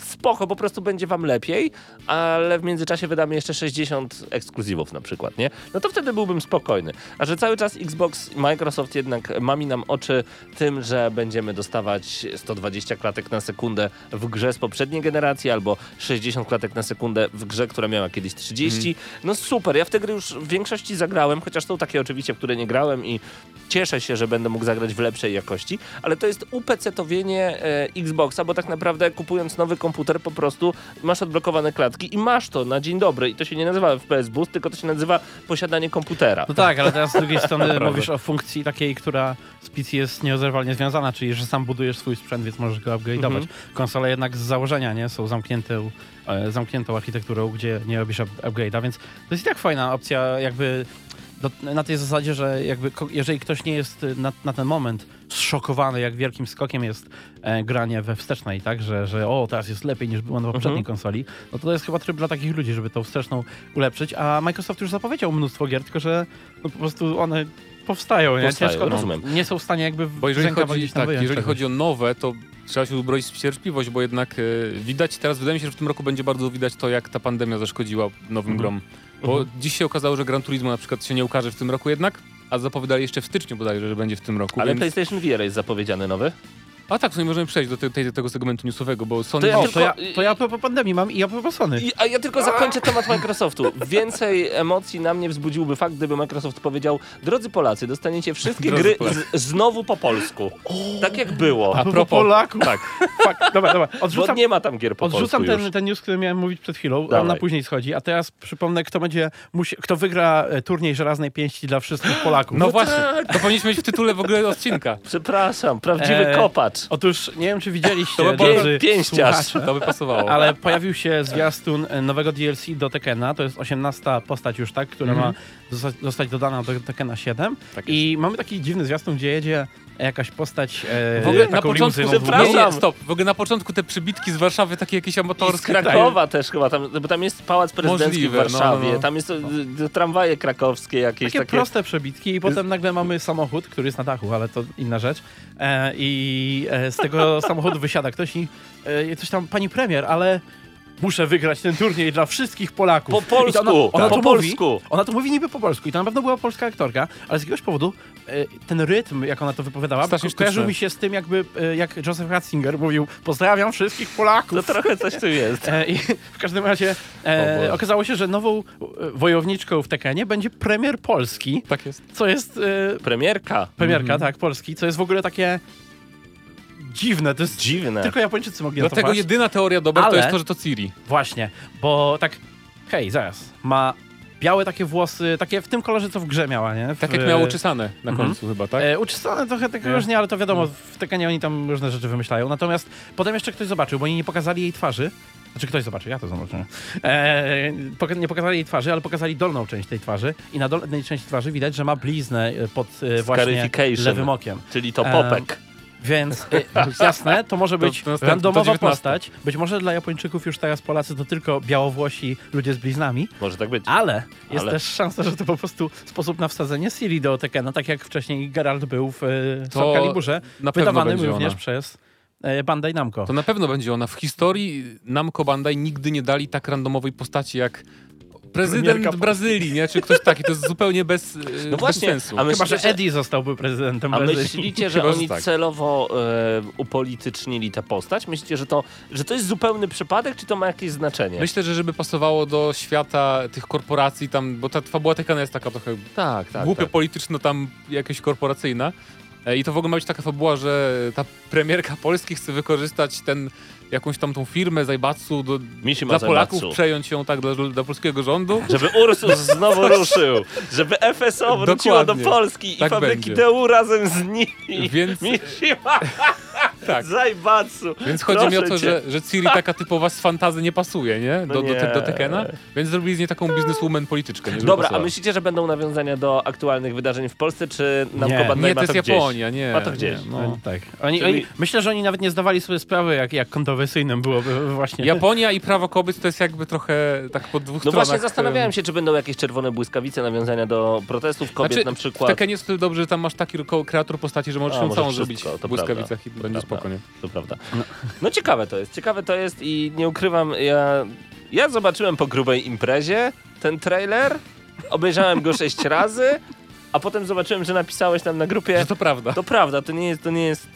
Speaker 3: spoko, po prostu będzie wam lepiej, ale w międzyczasie wydamy jeszcze 60 ekskluzywów na przykład, nie? No to wtedy byłbym spokojny. A że cały czas Xbox i Microsoft jednak mami nam oczy tym, że będziemy dostawać 120 klatek na sekundę w grze z poprzedniej generacji albo 60 klatek na sekundę w grze, która miała kiedyś 30. No super, ja w te gry już w większości zagrałem, chociaż są takie oczywiście, w które nie grałem i cieszę się, że będę mógł zagrać w lepszej jakości, ale to jest upecetowienie e, Xboxa, bo tak naprawdę kupując nowy komputer po prostu masz odblokowane klatki i masz to na dzień dobry i to się nie nazywa FPS Boost, tylko to się nazywa posiadanie komputera.
Speaker 5: No tak, ale teraz z drugiej strony mówisz o funkcji takiej, która z PC jest nierozerwalnie związana, czyli że sam budujesz swój sprzęt, więc możesz go upgrade'ować.
Speaker 3: Mhm.
Speaker 5: Konsole jednak z założenia nie są zamknięte, e, zamkniętą architekturą, gdzie nie robisz up- upgrade'a, więc to jest i tak fajna opcja jakby do, na tej zasadzie, że jakby jeżeli ktoś nie jest y, na, na ten moment zszokowany, jak wielkim skokiem jest e, granie we wstecznej, tak, że, że o, teraz jest lepiej niż było na poprzedniej
Speaker 3: Mhm.
Speaker 5: konsoli, no to to jest chyba tryb dla takich ludzi, żeby tą wsteczną ulepszyć, a Microsoft już zapowiedział mnóstwo gier, tylko że no, po prostu one powstają, nie?
Speaker 3: Powstają,
Speaker 5: Ciężko, no,
Speaker 3: rozumiem.
Speaker 5: nie są w stanie jakby
Speaker 4: Bo jeżeli chodzi, tak, jeżeli chodzi o nowe, to trzeba się uzbroić w cierpliwość, bo jednak e, widać, teraz wydaje mi się, że w tym roku będzie bardzo widać to, jak ta pandemia zaszkodziła nowym
Speaker 3: Mhm.
Speaker 4: grom. Bo dziś się okazało, że Gran Turismo na przykład się nie ukaże w tym roku jednak, a zapowiadali jeszcze w styczniu bodajże, że będzie w tym roku.
Speaker 3: Ale
Speaker 4: więc...
Speaker 3: PlayStation VR jest zapowiedziany nowy.
Speaker 4: A tak, w sumie możemy przejść do te, tej, tego segmentu newsowego, bo Sony...
Speaker 3: To ja
Speaker 5: O,
Speaker 3: tylko-
Speaker 5: to ja, to ja po po pandemii mam i ja po Sony.
Speaker 3: I, a ja tylko zakończę temat Microsoftu. Więcej emocji na mnie wzbudziłby fakt, gdyby Microsoft powiedział drodzy Polacy, dostaniecie wszystkie
Speaker 4: Drodzy
Speaker 3: gry z, znowu po polsku. Tak jak było.
Speaker 4: A
Speaker 5: po
Speaker 4: propos,
Speaker 5: Polaków.
Speaker 4: tak,
Speaker 5: Fuck, dobra, dobra.
Speaker 3: Bo
Speaker 5: Odrzucam,
Speaker 3: nie ma tam gier po
Speaker 5: odrzucam
Speaker 3: polsku
Speaker 5: ten,
Speaker 3: już.
Speaker 5: ten news, który miałem mówić przed chwilą.
Speaker 3: Dawaj.
Speaker 5: On na później schodzi. A teraz przypomnę, kto będzie, musi, kto wygra e, turniej żelaznej pięści dla wszystkich Polaków.
Speaker 4: no właśnie, to powinniśmy mieć w tytule w ogóle odcinka.
Speaker 3: Przepraszam, prawdziwy
Speaker 5: E,
Speaker 3: kopacz.
Speaker 5: Otóż nie wiem, czy widzieliście,
Speaker 4: To by
Speaker 5: drodzy
Speaker 3: pięściarz.
Speaker 4: To by pasowało.
Speaker 5: ale pojawił się zwiastun nowego DLC do Tekena. To jest 18 postać już, tak? Która
Speaker 4: Mhm.
Speaker 5: ma zostać, zostać dodana do Tekena 7.
Speaker 4: Tak
Speaker 5: I mamy taki dziwny zwiastun, gdzie jedzie jakaś postać e,
Speaker 4: W ogóle na
Speaker 5: taką
Speaker 4: początku,
Speaker 5: limuzyną
Speaker 3: Przepraszam.
Speaker 4: nie, nie, stop, w ogóle na początku te przybitki z Warszawy takie jakieś
Speaker 3: I z
Speaker 4: amatorskie.
Speaker 3: Krakowa też chyba, tam, bo tam jest pałac prezydencki
Speaker 4: Możliwe,
Speaker 3: w Warszawie,
Speaker 4: no, no, no.
Speaker 3: tam jest y, tramwaje krakowskie jakieś
Speaker 5: Takie,
Speaker 3: takie.
Speaker 5: proste przebitki i potem nagle mamy samochód, który jest na dachu, ale to inna rzecz. E, I e, z tego samochodu wysiada ktoś i e, coś tam, pani premier, ale muszę wygrać ten turniej dla wszystkich Polaków.
Speaker 3: Po polsku,
Speaker 5: ona, ona
Speaker 3: po
Speaker 5: to
Speaker 3: polsku.
Speaker 5: Mówi, ona to mówi niby po polsku i to na pewno była polska aktorka, ale z jakiegoś powodu e, ten rytm, jak ona to wypowiadała,
Speaker 4: Strasznie
Speaker 5: ko- kojarzył mi się z tym, jakby e, jak Joseph Ratzinger mówił pozdrawiam wszystkich Polaków.
Speaker 3: No trochę coś tu jest.
Speaker 5: E, I w każdym razie e, okazało się, że nową e, wojowniczką w Tekenie będzie premier Polski,
Speaker 4: Tak jest.
Speaker 5: co jest e,
Speaker 3: Premierka.
Speaker 5: premierka,
Speaker 4: Mhm.
Speaker 5: tak, Polski, co jest w ogóle takie dziwne. To jest
Speaker 3: Dziwne.
Speaker 5: tylko Japończycy mogli na to
Speaker 4: Dlatego
Speaker 5: wpaść.
Speaker 4: jedyna teoria dobra to
Speaker 5: Ale-
Speaker 4: jest to, że to Ciri.
Speaker 5: Właśnie, bo tak, hej, zaraz, ma białe takie włosy, takie w tym kolorze, co w grze miała, nie? W,
Speaker 4: Tak jak miało uczesane na końcu chyba, tak?
Speaker 5: E, uczesane trochę tak
Speaker 4: Nie?
Speaker 5: różnie, ale to wiadomo, w Tekenie oni tam różne rzeczy wymyślają. Natomiast potem jeszcze ktoś zobaczył, bo oni nie pokazali jej twarzy. Znaczy ktoś zobaczył, ja to zobaczyłem. E, poka- nie pokazali jej twarzy, ale pokazali dolną część tej twarzy i na dolnej części twarzy widać, że ma bliznę e, pod e, właśnie lewym okiem.
Speaker 3: Czyli to popek.
Speaker 5: Więc e, jasne, to może
Speaker 4: To-
Speaker 5: być
Speaker 4: to
Speaker 5: randomowa
Speaker 4: to 19.
Speaker 5: postać. Być może dla Japończyków już teraz Polacy to tylko białowłosi ludzie z bliznami,
Speaker 3: Może tak być.
Speaker 5: ale jest
Speaker 3: Ale-
Speaker 5: też szansa, że to po prostu sposób na wsadzenie Siri do Tekena, tak jak wcześniej Geralt był w e,
Speaker 4: To na pewno
Speaker 5: wydawanym również
Speaker 4: ona.
Speaker 5: przez e, Bandai Namco.
Speaker 4: To na pewno będzie ona. W historii Namco Bandai nigdy nie dali tak randomowej postaci jak prezydent Brazylii, nie? Czy ktoś taki. To jest zupełnie bez, e,
Speaker 3: No
Speaker 4: bez
Speaker 3: właśnie,
Speaker 4: sensu.
Speaker 3: a my-
Speaker 5: Chyba, że Eddie zostałby prezydentem
Speaker 3: A
Speaker 5: Brazylii.
Speaker 3: myślicie, że
Speaker 4: Chyba, że
Speaker 3: oni
Speaker 4: tak.
Speaker 3: celowo e, upolitycznili tę postać? Myślicie, że to, że to jest zupełny przypadek, czy to ma jakieś znaczenie?
Speaker 4: Myślę, że żeby pasowało do świata tych korporacji tam, bo ta fabuła Tekana jest taka trochę
Speaker 3: tak, tak.
Speaker 4: głupio
Speaker 3: tak.
Speaker 4: polityczno tam jakaś korporacyjna. E, I to w ogóle ma być taka fabuła, że ta premierka Polski chce wykorzystać ten, jakąś tam tą firmę Zajbatsu do, dla Polaków, przejąć ją tak dla, dla polskiego rządu.
Speaker 3: Żeby Ursus znowu ruszył, żeby FSO wróciło do
Speaker 4: Dokładnie.
Speaker 3: Polski i
Speaker 4: Tak
Speaker 3: fabryki
Speaker 4: będzie.
Speaker 3: DU razem z nimi.
Speaker 4: Więc-
Speaker 3: Mishima
Speaker 4: Tak.
Speaker 3: Zaibatsu.
Speaker 4: Więc chodzi mi o to,
Speaker 3: Proszę
Speaker 4: że, że Ciri taka typowa z fantazy nie pasuje, nie?
Speaker 3: No
Speaker 4: Do, do, te, do
Speaker 3: nie.
Speaker 4: Tekena. Więc zrobili z niej taką bizneswoman polityczkę. Nie
Speaker 3: Dobra, a myślicie, że będą nawiązania do aktualnych wydarzeń w Polsce, czy
Speaker 5: Nie.
Speaker 3: Bandai
Speaker 4: Nie, to jest
Speaker 3: gdzieś?
Speaker 4: Japonia, nie.
Speaker 3: Ma to gdzieś.
Speaker 4: Nie,
Speaker 5: No.
Speaker 4: no.
Speaker 5: Tak. Oni,
Speaker 3: Czyli-
Speaker 5: oni, myślę, że oni nawet nie zdawali sobie sprawy, jak, jak kontrowersyjnym byłoby właśnie.
Speaker 4: Japonia i prawo kobiet to jest jakby trochę tak po dwóch
Speaker 3: No
Speaker 4: stronach.
Speaker 3: właśnie zastanawiałem się, czy będą jakieś czerwone błyskawice, nawiązania do protestów kobiet
Speaker 4: Znaczy,
Speaker 3: na
Speaker 4: W
Speaker 3: przykład.
Speaker 4: Tekenie jest dobrze, że tam masz taki kreator postaci, że możesz
Speaker 3: A,
Speaker 4: ją całą zrobić
Speaker 3: to
Speaker 4: w błyskawicach
Speaker 3: prawda.
Speaker 4: i będzie
Speaker 3: Prawda.
Speaker 4: spoko, nie?
Speaker 3: To prawda. No ciekawe to jest, ciekawe to jest i nie ukrywam, ja, ja zobaczyłem po grubej imprezie ten trailer, obejrzałem go sześć razy, a potem zobaczyłem, że napisałeś tam na grupie,
Speaker 4: Że to prawda.
Speaker 3: to prawda, to nie jest, to nie jest,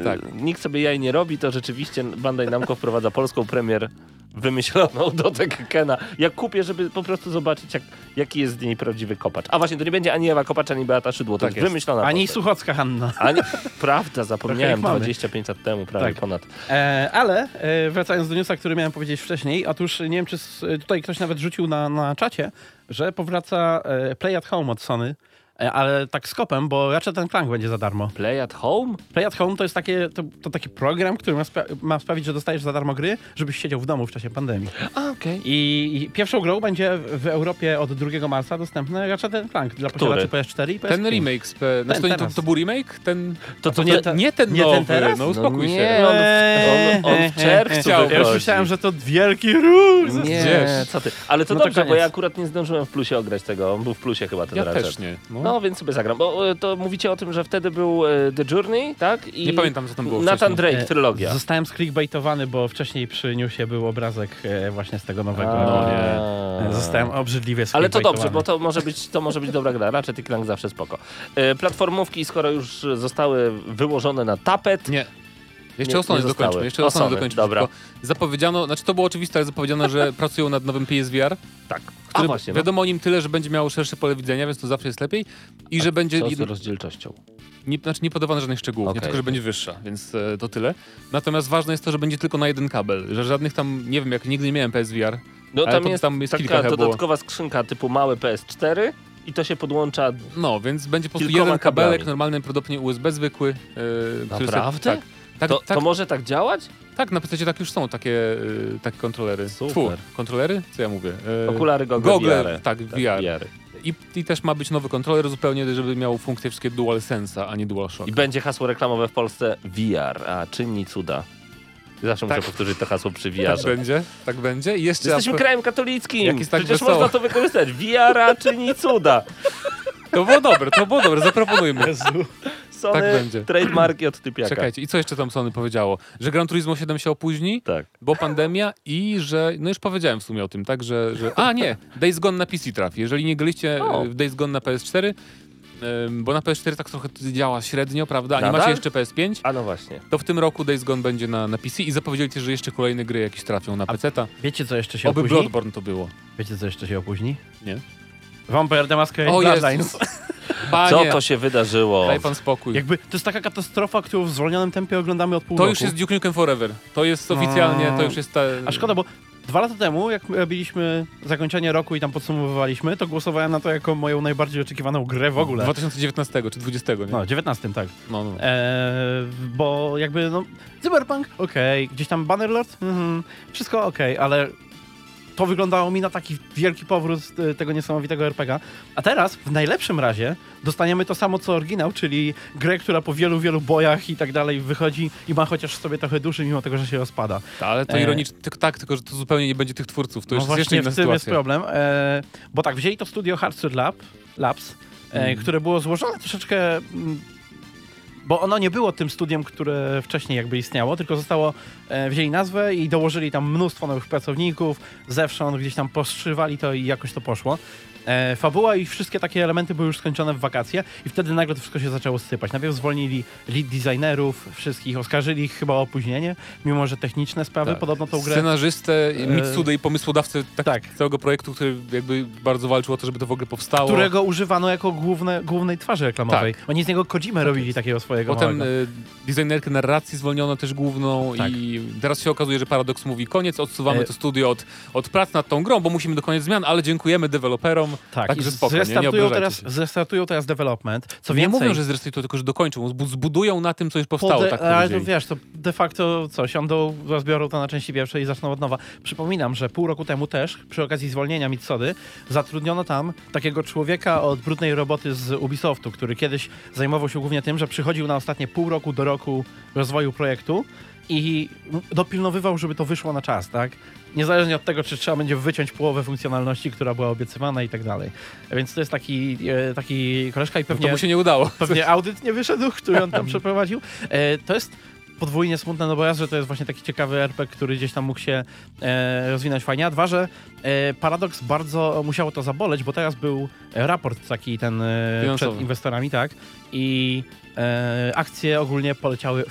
Speaker 3: e,
Speaker 4: Tak.
Speaker 3: nikt sobie jaj nie robi, to rzeczywiście Bandai Namco wprowadza polską premier wymyśloną do Kena. Ja kupię, żeby po prostu zobaczyć, jak, jaki jest z niej prawdziwy kopacz. A właśnie, to nie będzie ani Ewa Kopacz, ani Beata Szydło, to
Speaker 4: Tak
Speaker 3: jest,
Speaker 4: jest.
Speaker 3: wymyślona
Speaker 5: Ani
Speaker 3: postać.
Speaker 5: Suchocka Hanna.
Speaker 3: Ani, prawda, zapomniałem,
Speaker 5: Trochę jak mamy.
Speaker 3: 25 lat temu, prawie
Speaker 5: Tak.
Speaker 3: ponad.
Speaker 5: E, ale e, wracając do newsa, który miałem powiedzieć wcześniej, otóż nie wiem, czy tutaj ktoś nawet rzucił na, na czacie, że powraca e, Play at Home od Sony, ale tak skopem, bo Ratchet ten Clank będzie za darmo.
Speaker 3: Play at home?
Speaker 5: Play at Home to jest takie, to, to taki program, który ma, spra- ma sprawić, że dostajesz za darmo gry, żebyś siedział w domu w czasie pandemii.
Speaker 3: A, okej.
Speaker 5: I, i pierwszą grą będzie w Europie od 2 marca dostępny Ratchet Clank dla posiadaczy PS4 i PS5.
Speaker 4: Ten remake, z P... znaczy to, to, to był remake? Ten...
Speaker 3: To,
Speaker 5: to nie ten-
Speaker 4: nie ten
Speaker 5: nie ten
Speaker 4: nowy,
Speaker 5: teraz?
Speaker 4: no uspokój
Speaker 3: no
Speaker 4: się.
Speaker 3: nie, on, w- on, on w czerwcu.
Speaker 5: Ja już myślałem, że to wielki róż.
Speaker 3: Nie, co ty. Ale to
Speaker 5: No
Speaker 3: dobrze, bo ja akurat nie zdążyłem w plusie ograć tego. On był w plusie chyba ten
Speaker 4: Ja
Speaker 3: Ratchet.
Speaker 4: też nie. No.
Speaker 3: No, więc sobie zagram. Bo e, to mówicie o tym, że wtedy był e, The Journey, tak? I
Speaker 4: Nie pamiętam, co tam było
Speaker 3: Nathan
Speaker 4: wcześniej.
Speaker 3: Drake, trylogia.
Speaker 5: Zostałem sklickbaitowany, bo wcześniej przy newsie był obrazek e, właśnie z tego nowego.
Speaker 3: A.
Speaker 5: E, Zostałem obrzydliwie
Speaker 3: Ale to dobrze, bo to może być, to może być dobra gra. Ratchet i Clank zawsze spoko. E, platformówki, skoro już zostały wyłożone na tapet,
Speaker 4: Nie. Jeszcze
Speaker 3: Nie-
Speaker 4: o Sony
Speaker 3: nie zostały.
Speaker 4: dokończmy. Jeszcze
Speaker 3: O
Speaker 4: o Sony
Speaker 3: Sony,
Speaker 4: dokończmy.
Speaker 3: dobra.
Speaker 4: Zapowiedziano, znaczy to było oczywiste, ale zapowiedziano, że pracują nad nowym PSVR,
Speaker 3: tak.
Speaker 4: który
Speaker 3: A właśnie, no.
Speaker 4: wiadomo o nim tyle, że będzie miał szersze pole widzenia, więc to zawsze jest lepiej. I że będzie
Speaker 3: Co z rozdzielczością?
Speaker 4: nie, znaczy nie podawano żadnych szczegółów,
Speaker 3: Okej.
Speaker 4: nie tylko, że będzie wyższa, więc e, to tyle. Natomiast ważne jest to, że będzie tylko na jeden kabel, że żadnych tam, nie wiem, jak nigdy nie miałem PSVR,
Speaker 3: No tam
Speaker 4: to
Speaker 3: jest,
Speaker 4: tam jest kilka
Speaker 3: taka
Speaker 4: było.
Speaker 3: dodatkowa skrzynka typu małe PS4 i to się podłącza
Speaker 4: no, więc będzie po prostu jeden kabelek,
Speaker 3: kablami.
Speaker 4: normalny, prawdopodobnie USB zwykły. który
Speaker 3: Naprawdę?
Speaker 4: Sobie, tak, tak,
Speaker 3: to,
Speaker 4: tak,
Speaker 3: to może tak działać?
Speaker 4: tak, na PC tak już są takie, e, takie kontrolery.
Speaker 3: Super.
Speaker 4: Tfu, kontrolery? Co ja mówię? E,
Speaker 3: Okulary Google
Speaker 4: Google,
Speaker 3: VR.
Speaker 4: tak, VR.
Speaker 3: VR.
Speaker 4: I, I też ma być nowy kontroler zupełnie, żeby miał funkcje wszystkie DualSense'a, a nie DualShock.
Speaker 3: I będzie hasło reklamowe w Polsce VR, a czyni cuda. Zawsze
Speaker 4: Tak.
Speaker 3: muszę powtórzyć to hasło przy
Speaker 4: Tak
Speaker 3: VR.
Speaker 4: będzie, tak będzie. I jeszcze
Speaker 3: Jesteśmy krajem katolickim.
Speaker 4: Jak jest tak
Speaker 3: Przecież
Speaker 4: wesoło.
Speaker 3: można to wykorzystać. VR czyni cuda.
Speaker 4: To było dobre, to było dobre, zaproponujmy.
Speaker 3: Sony
Speaker 4: Tak będzie.
Speaker 3: trademarki od typiaka.
Speaker 4: Czekajcie, i co jeszcze tam Sony powiedziało? Że Gran Turismo 7 się opóźni,
Speaker 3: Tak.
Speaker 4: bo pandemia i że, no już powiedziałem w sumie o tym, tak, że, że a nie, Days Gone na PC trafi. Jeżeli nie graliście
Speaker 3: O.
Speaker 4: e, w Days Gone na PS4, em, bo na PS4 tak trochę działa średnio, prawda, a nie macie jeszcze PS5,
Speaker 3: A no właśnie.
Speaker 4: to w tym roku Days Gone będzie na, na PC i zapowiedzieli też, że jeszcze kolejne gry jakieś trafią na PC-ta.
Speaker 5: Wiecie, co jeszcze się
Speaker 4: Oby
Speaker 5: opóźni?
Speaker 4: Bloodborne to było.
Speaker 5: Wiecie, co jeszcze się opóźni?
Speaker 4: Nie?
Speaker 5: Vampire the Masquerade
Speaker 4: O
Speaker 5: Bloodlines.
Speaker 4: Jezus. Panie,
Speaker 3: Co to się wydarzyło?
Speaker 4: daj pan spokój.
Speaker 5: Jakby to jest taka katastrofa, którą w zwolnionym tempie oglądamy od pół
Speaker 4: To
Speaker 5: roku.
Speaker 4: już jest Duke Nukem Forever. To jest oficjalnie, to już jest ta...
Speaker 5: A szkoda, bo dwa lata temu, jak robiliśmy zakończenie roku i tam podsumowywaliśmy, to głosowałem na to jako moją najbardziej oczekiwaną grę w ogóle.
Speaker 4: 2019 czy 20, nie?
Speaker 5: No, 19, tak.
Speaker 4: No, no.
Speaker 5: Eee, bo jakby, no, Cyberpunk, okej, gdzieś tam Bannerlord, mhm, wszystko okej, ale to wyglądało mi na taki wielki powrót e, tego niesamowitego RPG. A teraz, w najlepszym razie, dostaniemy to samo co oryginał, czyli grę, która po wielu, wielu bojach i tak dalej wychodzi i ma chociaż sobie trochę duszy, mimo tego, że się rozpada.
Speaker 4: Ta, ale to
Speaker 5: E.
Speaker 4: ironicznie, tylko tak, tylko że to zupełnie nie będzie tych twórców. To już
Speaker 5: no
Speaker 4: jest jeszcze
Speaker 5: właśnie
Speaker 4: inna
Speaker 5: w tym jest
Speaker 4: sytuacja.
Speaker 5: problem, e, bo tak, wzięli to studio Hardcore Lab, Labs, e,
Speaker 4: Mhm.
Speaker 5: które było złożone troszeczkę... Bo ono nie było tym studiem, które wcześniej jakby istniało, tylko zostało, e, wzięli nazwę i dołożyli tam mnóstwo nowych pracowników, zewsząd gdzieś tam postrzywali to i jakoś to poszło. E, fabuła i wszystkie takie elementy były już skończone w wakacje i wtedy nagle to wszystko się zaczęło sypać. Najpierw zwolnili lead designerów wszystkich, oskarżyli ich chyba o opóźnienie, mimo że techniczne sprawy
Speaker 3: Tak.
Speaker 5: podobno tą grę...
Speaker 4: Scenarzystę, Mitsudę i pomysłodawcę tak,
Speaker 5: tak.
Speaker 4: całego projektu, który jakby bardzo walczył o to, żeby to w ogóle powstało.
Speaker 5: którego używano jako główne, głównej twarzy reklamowej. Oni z niego Kojimę robili takiego swojego
Speaker 4: Potem
Speaker 5: małego.
Speaker 4: e, designerkę narracji zwolniono też główną
Speaker 5: Tak.
Speaker 4: i teraz się okazuje, że Paradox mówi koniec, odsuwamy
Speaker 5: E-
Speaker 4: to studio od, od prac nad tą grą, bo musimy dokonać zmian, ale dziękujemy deweloperom.
Speaker 5: Tak,
Speaker 4: Także
Speaker 5: i
Speaker 4: spoko, nie, nie
Speaker 5: zrestartują,
Speaker 4: obrażajcie
Speaker 5: teraz,
Speaker 4: się.
Speaker 5: zrestartują teraz development. Co
Speaker 4: nie
Speaker 5: więcej,
Speaker 4: mówią, że zrestartują, tylko że dokończą, zbu- zbudują na tym, co już powstało,
Speaker 5: pode-
Speaker 4: tak
Speaker 5: ale to wiesz, to de facto co, siądą, rozbiorą to na części pierwsze i zaczną od nowa. Przypominam, że pół roku temu też, przy okazji zwolnienia Mitsody, zatrudniono tam takiego człowieka od brudnej roboty z Ubisoftu, który kiedyś zajmował się głównie tym, że przychodził na ostatnie pół roku do roku rozwoju projektu i dopilnowywał, żeby to wyszło na czas, tak? Niezależnie od tego, czy trzeba będzie wyciąć połowę funkcjonalności, która była obiecywana i tak dalej. Więc to jest taki, e, taki koleżka i
Speaker 4: No
Speaker 5: pewnie
Speaker 4: to mu się nie udało.
Speaker 5: pewnie audyt nie wyszedł, który on tam przeprowadził. E, to jest podwójnie smutne, no bo raz, że to jest właśnie taki ciekawy RPG, który gdzieś tam mógł się e, rozwinąć fajnie, a dwa, że e, Paradox bardzo musiało to zaboleć, bo teraz był raport taki ten e, przed inwestorami, tak, i e, akcje ogólnie poleciały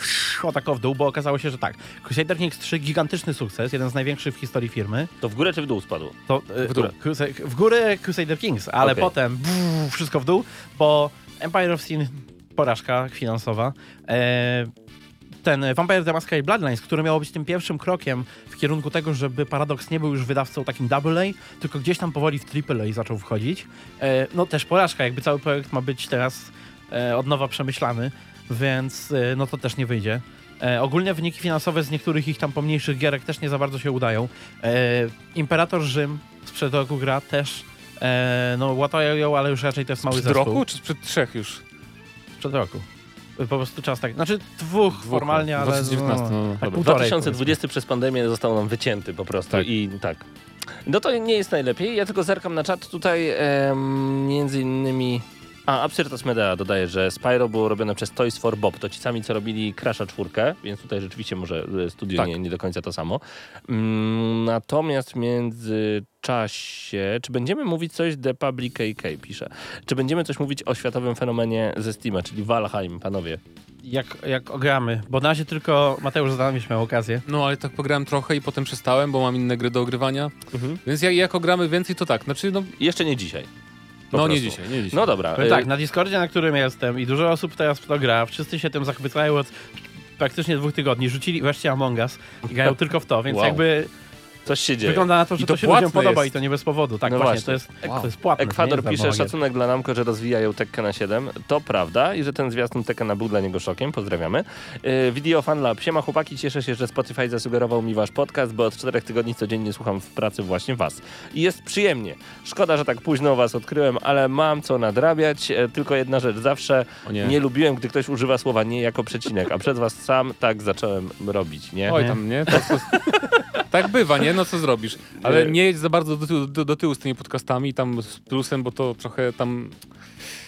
Speaker 5: o tak o w dół, bo okazało się, że tak, Crusader Kings 3 gigantyczny sukces, jeden z największych w historii firmy,
Speaker 3: To w górę czy w dół spadł?
Speaker 5: to e,
Speaker 4: W.
Speaker 5: Crusade- w górę Crusader Kings, ale
Speaker 3: Okej.
Speaker 5: potem buf, wszystko w dół, bo Empire of Sin porażka finansowa. E, ten Vampire the Masquerade Bloodlines, który miał być tym pierwszym krokiem w kierunku tego, żeby Paradox nie był już wydawcą takim double A, tylko gdzieś tam powoli w triple A zaczął wchodzić. E, no też porażka, jakby cały projekt ma być teraz e, od nowa przemyślany, więc e, no to też nie wyjdzie. E, ogólnie wyniki finansowe z niektórych ich tam pomniejszych gierek też nie za bardzo się udają. E, Imperator Rzym sprzed roku gra też e, no łatają, ale już raczej to jest mały
Speaker 4: Przed
Speaker 5: zespół.
Speaker 4: roku czy sprzed trzech już?
Speaker 5: Sprzed roku. Po prostu czas tak, znaczy dwóch, formalnie, ale
Speaker 4: 2019, no,
Speaker 5: no,
Speaker 4: no,
Speaker 5: tak
Speaker 4: dobra.
Speaker 5: półtorej,
Speaker 3: 2020 przez pandemię został nam wycięty po prostu
Speaker 4: Tak.
Speaker 3: i tak. No to nie jest najlepiej. Ja tylko zerkam na czat tutaj em, między innymi... A, Absyrtos Medea dodaje, że Spyro było robione przez Toys for Bob. To ci sami, co robili Crasha czwórkę, więc tutaj rzeczywiście może e, studio
Speaker 4: Tak.
Speaker 3: nie, nie do końca to samo. Mm, natomiast w międzyczasie, czy będziemy mówić coś, The Public KK pisze, czy będziemy coś mówić o światowym fenomenie ze Steama, czyli Valheim, panowie?
Speaker 5: Jak, jak ogramy, bo na razie tylko Mateusz Zadawisz miał okazję.
Speaker 4: No ale tak pograłem trochę i potem przestałem, bo mam inne gry do ogrywania.
Speaker 3: Mhm.
Speaker 4: Więc jak, jak ogramy więcej, to tak. Znaczy, no,
Speaker 3: Jeszcze nie dzisiaj. Po
Speaker 4: no nie
Speaker 3: prostu.
Speaker 4: dzisiaj, nie dzisiaj.
Speaker 3: No dobra. E,
Speaker 5: tak, na Discordzie, na którym jestem i dużo osób teraz w to gra, wszyscy się tym zachwycają od praktycznie dwóch tygodni. Rzucili wreszcie Among Us i grają tylko w to, więc
Speaker 3: Wow.
Speaker 5: jakby
Speaker 3: Coś się dzieje.
Speaker 5: wygląda na to, że
Speaker 4: I
Speaker 5: to,
Speaker 4: to
Speaker 5: się ludziom podoba
Speaker 4: jest.
Speaker 5: i to nie bez powodu. Tak
Speaker 3: No
Speaker 5: właśnie,
Speaker 3: właśnie.
Speaker 5: to jest,
Speaker 4: Wow.
Speaker 5: to jest płatne.
Speaker 3: Ekwador pisze szacunek dla Namco, że rozwijają Tekkena 7. To prawda i że ten zwiastun Tekkena był dla niego szokiem. Pozdrawiamy. Yy, Video Fan Lab. Siema chłopaki, cieszę się, że Spotify zasugerował mi wasz podcast, bo od czterech tygodni codziennie słucham w pracy właśnie was. I jest przyjemnie. Szkoda, że tak późno was odkryłem, ale mam co nadrabiać. E, Tylko jedna rzecz. Zawsze
Speaker 4: nie.
Speaker 3: nie lubiłem, gdy ktoś używa słowa nie jako przecinek, a przed was sam tak zacząłem robić, nie?
Speaker 4: Oj
Speaker 5: Nie.
Speaker 4: tam, nie? To, to, tak bywa, nie? No co zrobisz? Ale nie jedź za bardzo do tyłu, do, do tyłu z tymi podcastami, tam z plusem, bo to trochę tam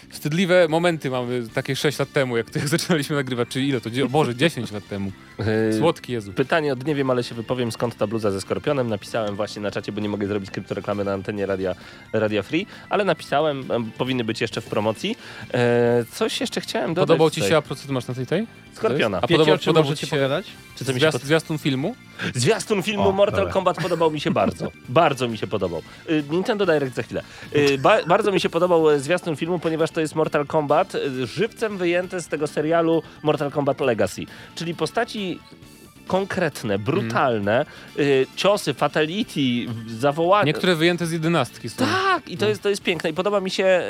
Speaker 4: wstydliwe momenty mamy takie 6 lat temu, jak, jak zaczynaliśmy nagrywać, czy ile to? Dzie- Boże, 10 lat temu.
Speaker 3: Yy,
Speaker 4: Słodki Jezu.
Speaker 3: Pytanie od nie wiem, ale się wypowiem, skąd ta bluza ze skorpionem. Napisałem właśnie na czacie, bo nie mogę zrobić kryptoreklamy na antenie Radia, Radia Free, ale napisałem, em, powinny być jeszcze w promocji. E, coś jeszcze chciałem dodać.
Speaker 4: Podobał ci się, a co ty masz na tej tej?
Speaker 3: Skorpiona.
Speaker 4: A
Speaker 5: Wiecie,
Speaker 4: podobał,
Speaker 5: o czym
Speaker 4: podobał
Speaker 5: możecie
Speaker 4: ci się
Speaker 5: pogadać?
Speaker 3: Czy to mi się
Speaker 4: zwiast, zwiastun filmu?
Speaker 3: Zwiastun filmu
Speaker 5: O,
Speaker 3: Mortal
Speaker 5: dobra.
Speaker 3: Kombat podobał mi się bardzo. bardzo mi się podobał. Y, Nintendo Direct za chwilę. Y, ba bardzo mi się podobał e, zwiastun filmu, ponieważ to jest Mortal Kombat, y, żywcem wyjęte z tego serialu Mortal Kombat Legacy. Czyli postaci konkretne, brutalne, y, ciosy, fatality, zawołania.
Speaker 4: Niektóre wyjęte z jedenastki są.
Speaker 3: Tak, i to, jest, to jest piękne. I podoba mi się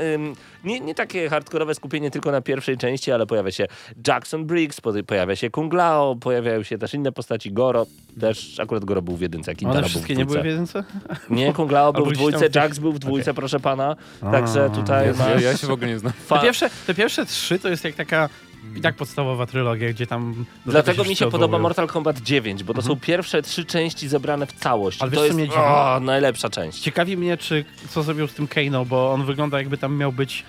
Speaker 3: nie, nie takie hardkorowe skupienie tylko na pierwszej części, ale pojawia się Jackson Briggs, po- pojawia się Kung Lao, pojawiają się też inne postaci. Goro, też akurat Goro był w jedynce, jak
Speaker 5: One
Speaker 3: Intara był w
Speaker 5: wszystkie nie były w jedynce?
Speaker 3: Nie, Kung Lao był w
Speaker 5: tam
Speaker 3: dwójce,
Speaker 5: tych-
Speaker 3: Jax był w dwójce,
Speaker 5: Okej.
Speaker 3: proszę pana. Także tutaj
Speaker 4: Jezu,
Speaker 3: masz...
Speaker 4: ja, ja się w ogóle nie znam.
Speaker 3: fa-
Speaker 5: Te pierwsze, te pierwsze trzy to jest jak taka i tak podstawowa trylogia, gdzie tam...
Speaker 3: Dlatego mi się podoba. Mortal Kombat 9, bo to są pierwsze trzy części zebrane w całość.
Speaker 5: Ale
Speaker 3: to
Speaker 5: wiesz, co
Speaker 3: jest o, najlepsza część.
Speaker 5: Ciekawi mnie, czy co zrobił z tym Kano, bo on wygląda jakby tam miał być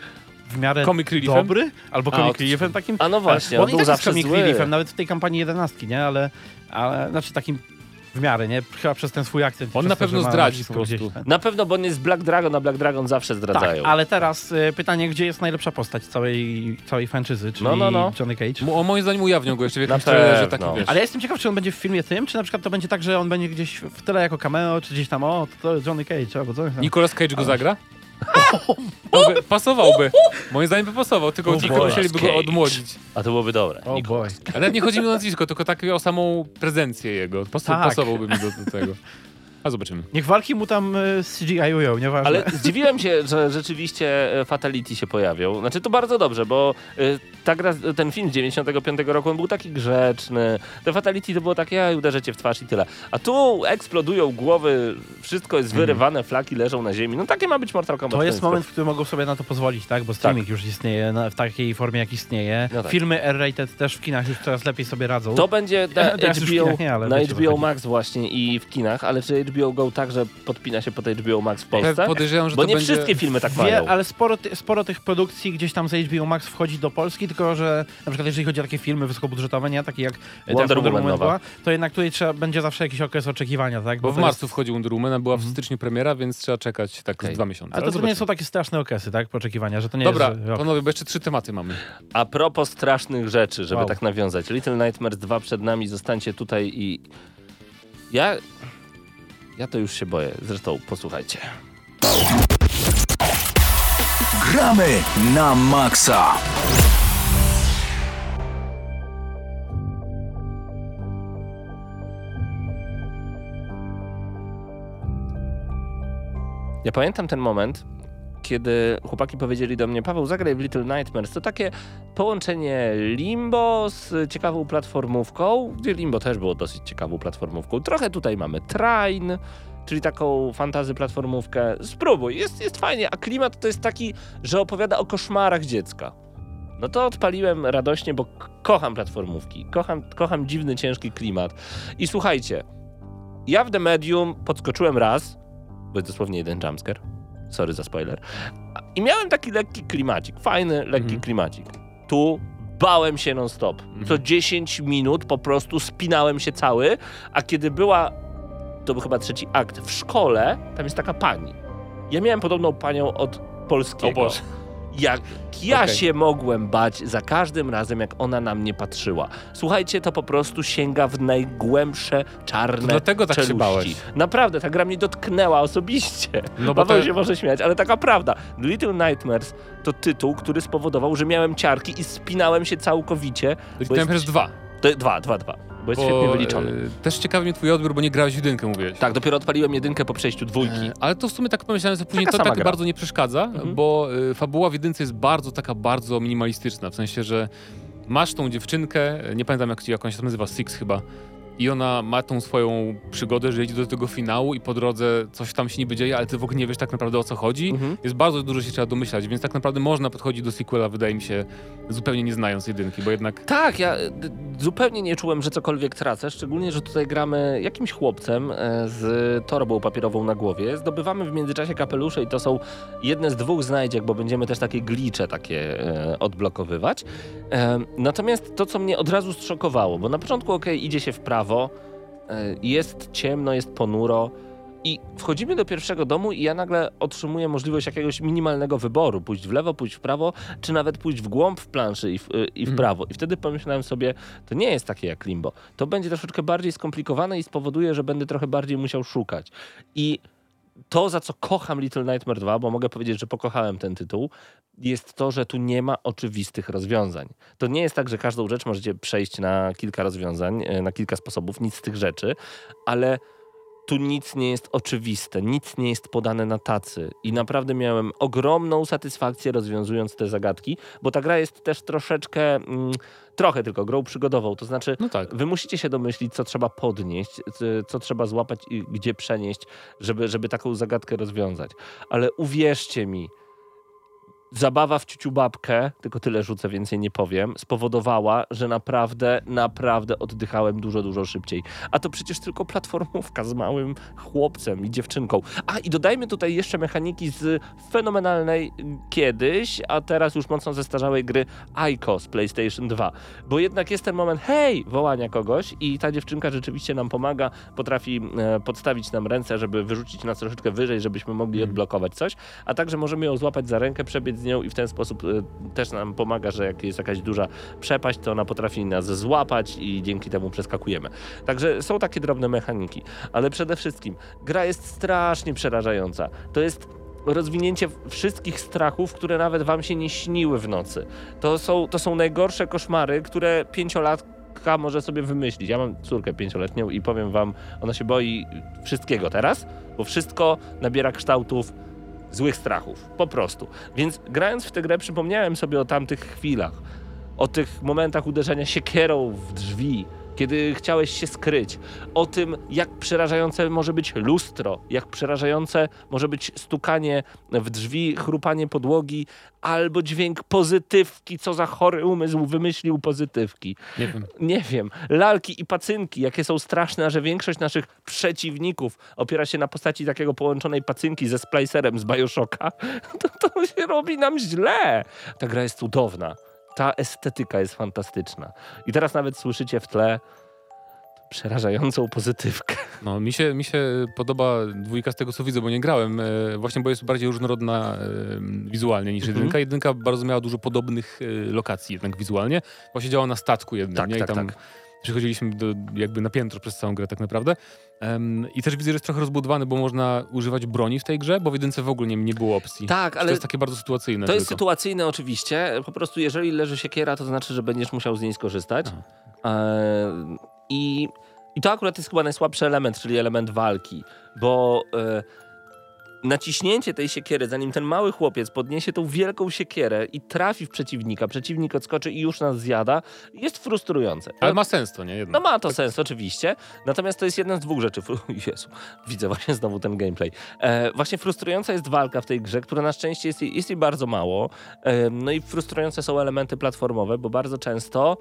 Speaker 5: w miarę
Speaker 4: Comic reliefem?
Speaker 5: dobry, albo
Speaker 3: A,
Speaker 5: comic
Speaker 3: od-
Speaker 5: reliefem takim.
Speaker 3: A no właśnie,
Speaker 5: bo
Speaker 3: on
Speaker 5: on
Speaker 3: był
Speaker 5: tak
Speaker 3: zawsze
Speaker 5: comic
Speaker 3: zły.
Speaker 5: reliefem, nawet w tej kampanii jedenastki, nie? Ale, ale znaczy takim w miarę, nie? Chyba przez ten swój akcent.
Speaker 4: On na
Speaker 5: to,
Speaker 4: pewno
Speaker 5: ma
Speaker 4: zdradzi po prostu.
Speaker 5: gdzieś, tak?
Speaker 3: Na pewno, bo on jest Black Dragon, a Black Dragon zawsze
Speaker 5: Tak,
Speaker 3: zdradzają.
Speaker 5: ale teraz y, pytanie, gdzie jest najlepsza postać całej, całej franczyzy, czyli
Speaker 3: No, no, no.
Speaker 5: Johnny Cage.
Speaker 4: Mo- O, moim zdaniem ujawnią go jeszcze w jakimś trailerze, wiesz.
Speaker 5: Ale ja jestem ciekaw, czy on będzie w filmie tym, czy na przykład to będzie tak, że on będzie gdzieś w tyle jako cameo, czy gdzieś tam, o, to Johnny Cage, albo coś tam.
Speaker 4: Nicolas Cage go zagra? To by, pasowałby. Moim zdaniem by pasował, tylko,
Speaker 5: O
Speaker 4: tylko musieliby go odmłodzić.
Speaker 3: A to byłoby dobre.
Speaker 5: O boy.
Speaker 4: Ale nawet nie chodzi mi o nazwisko, tylko takie o samą prezencję jego. Pas
Speaker 5: Tak.
Speaker 4: Pasowałby mi do, do tego. A zobaczymy.
Speaker 5: Niech walki mu tam y, CGI-ują, nieważne.
Speaker 3: Ale zdziwiłem się, że rzeczywiście e, Fatality się pojawią. Znaczy to bardzo dobrze, bo e, ta gra, ten film z 95 roku on był taki grzeczny. Te Fatality to było takie, ja uderzę cię w twarz i tyle. A tu eksplodują głowy, wszystko jest wyrywane, flaki leżą na ziemi. No takie ma być Mortal Kombat.
Speaker 5: To jest moment, w którym mogą sobie na to pozwolić, tak? Bo streaming już istnieje na, w takiej formie, jak istnieje.
Speaker 3: No tak.
Speaker 5: Filmy R-rated też w kinach już coraz lepiej sobie radzą.
Speaker 3: To będzie na HBO,
Speaker 5: kinach nie, ale
Speaker 3: na HBO. Max właśnie i w kinach, ale czy HBO HBO Go także podpina się pod HBO Max w Polsce?
Speaker 4: Podejrzewam, że
Speaker 3: Bo
Speaker 4: to
Speaker 3: nie
Speaker 4: będzie...
Speaker 3: wszystkie filmy tak
Speaker 5: Wie,
Speaker 3: mają.
Speaker 5: ale sporo, ty, sporo tych produkcji gdzieś tam z HBO Max wchodzi do Polski, tylko że na przykład jeżeli chodzi o takie filmy wysokobudżetowe, nie? Takie jak e,
Speaker 3: Wonder
Speaker 5: teraz
Speaker 3: Woman
Speaker 5: była, to jednak tutaj trzeba, będzie zawsze jakiś okres oczekiwania, tak?
Speaker 4: Bo w
Speaker 5: to
Speaker 4: marcu
Speaker 5: jest-
Speaker 4: wchodzi Wonder Woman, a była w styczniu premiera, więc trzeba czekać tak z dwa miesiące.
Speaker 5: Ale to, to nie są takie straszne okresy, tak? Oczekiwania, że to nie
Speaker 4: Dobra,
Speaker 5: jest... rok.
Speaker 4: panowie, bo jeszcze trzy tematy mamy.
Speaker 3: A propos strasznych rzeczy, żeby
Speaker 5: Wow.
Speaker 3: tak nawiązać. Little Nightmares 2 przed nami, zostańcie tutaj i... Ja... Ja to już się boję. Zresztą posłuchajcie.
Speaker 2: Gramy na maksa.
Speaker 3: Ja pamiętam ten moment, kiedy chłopaki powiedzieli do mnie, Paweł, zagraj w Little Nightmares. To takie połączenie Limbo z ciekawą platformówką, gdzie Limbo też było dosyć ciekawą platformówką. Trochę tutaj mamy Train, czyli taką fantazy platformówkę. Spróbuj, jest, jest fajnie, a klimat to jest taki, że opowiada o koszmarach dziecka. No to odpaliłem radośnie, bo kocham platformówki, kocham, kocham dziwny, ciężki klimat. I słuchajcie, ja w The Medium podskoczyłem raz, bo jest dosłownie jeden jumpscare. Sorry za spoiler. I miałem taki lekki klimacik, fajny, lekki
Speaker 4: Mhm.
Speaker 3: klimacik. Tu bałem się non-stop. Co 10 minut po prostu spinałem się cały, a kiedy była, to był chyba trzeci akt, w szkole, tam jest taka pani. Ja miałem podobną panią od polskiego.
Speaker 4: O Boże.
Speaker 3: Jak ja
Speaker 4: Okej.
Speaker 3: się mogłem bać za każdym razem, jak ona na mnie patrzyła. Słuchajcie, to po prostu sięga w najgłębsze czarne
Speaker 4: dlatego tak się
Speaker 3: czeluści.
Speaker 4: bałeś.
Speaker 3: Naprawdę, ta gra mnie dotknęła osobiście.
Speaker 4: No bo
Speaker 3: Paweł
Speaker 4: to-
Speaker 3: się może śmiać, ale taka prawda. Little Nightmares to tytuł, który spowodował, że miałem ciarki i spinałem się całkowicie.
Speaker 4: Little Nightmares
Speaker 3: jest,
Speaker 4: 2.
Speaker 3: to, dwa, dwa, dwa. Bo jest
Speaker 4: Bo,
Speaker 3: świetnie wyliczony.
Speaker 4: e, Też ciekawi mnie twój odbiór, bo nie grałeś w jedynkę, mówiłeś.
Speaker 3: Tak, dopiero odpaliłem jedynkę po przejściu dwójki.
Speaker 4: E, Ale to w sumie tak pomyślałem, że później
Speaker 3: Taka
Speaker 4: to tak
Speaker 3: gra.
Speaker 4: bardzo nie przeszkadza,
Speaker 3: Mhm.
Speaker 4: bo y, fabuła w jedynce jest bardzo taka, bardzo minimalistyczna, w sensie, że masz tą dziewczynkę, nie pamiętam jak, jak ona się nazywa, Six chyba, i ona ma tą swoją przygodę, że idzie do tego finału i po drodze coś tam się niby dzieje, ale ty w ogóle nie wiesz tak naprawdę o co chodzi.
Speaker 3: Mhm.
Speaker 4: Jest bardzo dużo się trzeba domyślać, więc tak naprawdę można podchodzić do sequela, wydaje mi się, zupełnie nie znając jedynki, bo jednak
Speaker 3: Tak, ja y, zupełnie nie czułem, że cokolwiek tracę, szczególnie, że tutaj gramy jakimś chłopcem e, z torbą papierową na głowie. Zdobywamy w międzyczasie kapelusze i to są jedne z dwóch znajdziek, bo będziemy też takie glicze takie e, odblokowywać. E, natomiast to, co mnie od razu zszokowało, bo na początku okej, idzie się w prawo, e, jest ciemno, jest ponuro, i wchodzimy do pierwszego domu i ja nagle otrzymuję możliwość jakiegoś minimalnego wyboru. Pójść w lewo, pójść w prawo, czy nawet pójść w głąb w planszy i w, y, i w
Speaker 4: Mhm.
Speaker 3: prawo. I wtedy pomyślałem sobie, to nie jest takie jak Limbo. To będzie troszeczkę bardziej skomplikowane i spowoduje, że będę trochę bardziej musiał szukać. I to, za co kocham Little Nightmare 2, bo mogę powiedzieć, że pokochałem ten tytuł, jest to, że tu nie ma oczywistych rozwiązań. To nie jest tak, że każdą rzecz możecie przejść na kilka rozwiązań, e, na kilka sposobów, nic z tych rzeczy, ale tu nic nie jest oczywiste, nic nie jest podane na tacy. I naprawdę miałem ogromną satysfakcję rozwiązując te zagadki, bo ta gra jest też troszeczkę, mm, trochę tylko grą przygodową. To znaczy,
Speaker 4: no tak.
Speaker 3: Wy musicie się domyślić, co trzeba podnieść, co trzeba złapać i gdzie przenieść, żeby, żeby taką zagadkę rozwiązać. Ale uwierzcie mi, zabawa w ciuciu babkę, tylko tyle rzucę, więcej nie powiem, spowodowała, że naprawdę, naprawdę oddychałem dużo, dużo szybciej. A to przecież tylko platformówka z małym chłopcem i dziewczynką. A i dodajmy tutaj jeszcze mechaniki z fenomenalnej kiedyś, a teraz już mocno zestarzałej gry Ico z PlayStation 2. Bo jednak jest ten moment, hej, wołania kogoś i ta dziewczynka rzeczywiście nam pomaga, potrafi e, podstawić nam ręce, żeby wyrzucić nas troszeczkę wyżej, żebyśmy mogli odblokować coś, a także możemy ją złapać za rękę, przebiec z nią i w ten sposób e, też nam pomaga, że jak jest jakaś duża przepaść, to ona potrafi nas złapać i dzięki temu przeskakujemy. Także są takie drobne mechaniki, ale przede wszystkim gra jest strasznie przerażająca. To jest rozwinięcie wszystkich strachów, które nawet wam się nie śniły w nocy. To są, to są najgorsze koszmary, które pięciolatka może sobie wymyślić. Ja mam córkę pięcioletnią i powiem wam, ona się boi wszystkiego teraz, bo wszystko nabiera kształtów złych strachów. Po prostu. Więc grając w tę grę przypomniałem sobie o tamtych chwilach. O tych momentach uderzenia siekierą w drzwi, kiedy chciałeś się skryć, o tym, jak przerażające może być lustro, jak przerażające może być stukanie w drzwi, chrupanie podłogi, albo dźwięk pozytywki, co za chory umysł wymyślił pozytywki.
Speaker 4: Nie wiem.
Speaker 3: Nie wiem, lalki i pacynki, jakie są straszne, a że większość naszych przeciwników opiera się na postaci takiego połączonej pacynki ze splicerem z Bioshocka, to, to się robi nam źle. Ta gra jest cudowna. Ta estetyka jest fantastyczna. I teraz nawet słyszycie w tle przerażającą pozytywkę.
Speaker 4: No, mi się, mi się podoba dwójka z tego, co widzę, bo nie grałem, e, właśnie bo jest bardziej różnorodna e, wizualnie niż
Speaker 3: Mhm.
Speaker 4: jedynka. Jedynka bardzo miała dużo podobnych e, lokacji jednak wizualnie. Właśnie działa na statku jednym,
Speaker 3: Tak,
Speaker 4: nie? I
Speaker 3: tak,
Speaker 4: tam
Speaker 3: tak.
Speaker 4: Przechodziliśmy do, jakby na piętro przez całą grę tak naprawdę. Em, I też widzę, że jest trochę rozbudowany, bo można używać broni w tej grze, bo w jedynce w ogóle nie, nie było opcji.
Speaker 3: Tak,
Speaker 4: To
Speaker 3: ale
Speaker 4: jest takie bardzo sytuacyjne
Speaker 3: to jest
Speaker 4: tylko.
Speaker 3: sytuacyjne oczywiście. Po prostu jeżeli leży siekiera, to znaczy, że będziesz musiał z niej skorzystać. E, I, I to akurat jest chyba najsłabszy element, czyli element walki, bo e, naciśnięcie tej siekiery, zanim ten mały chłopiec podniesie tą wielką siekierę i trafi w przeciwnika, przeciwnik odskoczy i już nas zjada, jest frustrujące.
Speaker 4: Ale ma sens to, nie?
Speaker 3: No
Speaker 4: Jednak.
Speaker 3: ma to sens, oczywiście. Natomiast to jest jedna z dwóch rzeczy. Jezu, widzę właśnie znowu ten gameplay. E, właśnie frustrująca jest walka w tej grze, która na szczęście jest, jej- jest jej bardzo mało. E, no i frustrujące są elementy platformowe, bo bardzo często,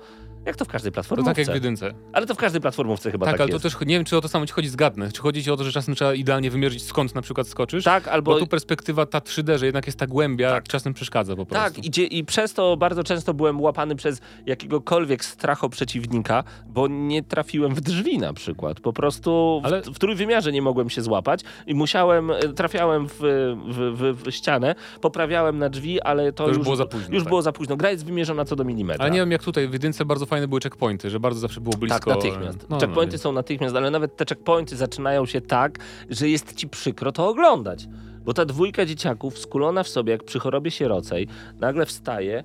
Speaker 3: jak to w każdej
Speaker 4: To
Speaker 3: platformówce,
Speaker 4: tak jak w jedynce.
Speaker 3: ale to w każdej platformówce chyba
Speaker 4: Tak,
Speaker 3: tak,
Speaker 4: ale to
Speaker 3: jest.
Speaker 4: też nie wiem, czy o to samo ci chodzi zgadnę. Czy chodzi ci o to, że czasem trzeba idealnie wymierzyć, skąd na przykład skoczysz?
Speaker 3: Tak, albo...
Speaker 4: Bo tu perspektywa ta 3D, że jednak jest ta głębia, czasem przeszkadza po prostu.
Speaker 3: Tak, i, i przez to bardzo często byłem łapany przez jakiegokolwiek stracho przeciwnika, bo nie trafiłem w drzwi na przykład. Po prostu w,
Speaker 4: Ale-
Speaker 3: w trójwymiarze nie mogłem się złapać i musiałem, e, trafiałem w, w, w, ścianę, poprawiałem na drzwi, ale to,
Speaker 4: To już było za późno,
Speaker 3: Już
Speaker 4: tak.
Speaker 3: było za późno. Gra jest wymierzona co do milimetra.
Speaker 4: Ale nie wiem jak tutaj, w jedynce bardzo fajne były checkpointy, że bardzo zawsze było blisko.
Speaker 3: Tak, natychmiast.
Speaker 4: No,
Speaker 3: checkpointy
Speaker 4: no,
Speaker 3: są natychmiast, ale nawet te checkpointy zaczynają się tak, że jest ci przykro to oglądać. Bo ta dwójka dzieciaków skulona w sobie, jak przy chorobie sierocej, nagle wstaje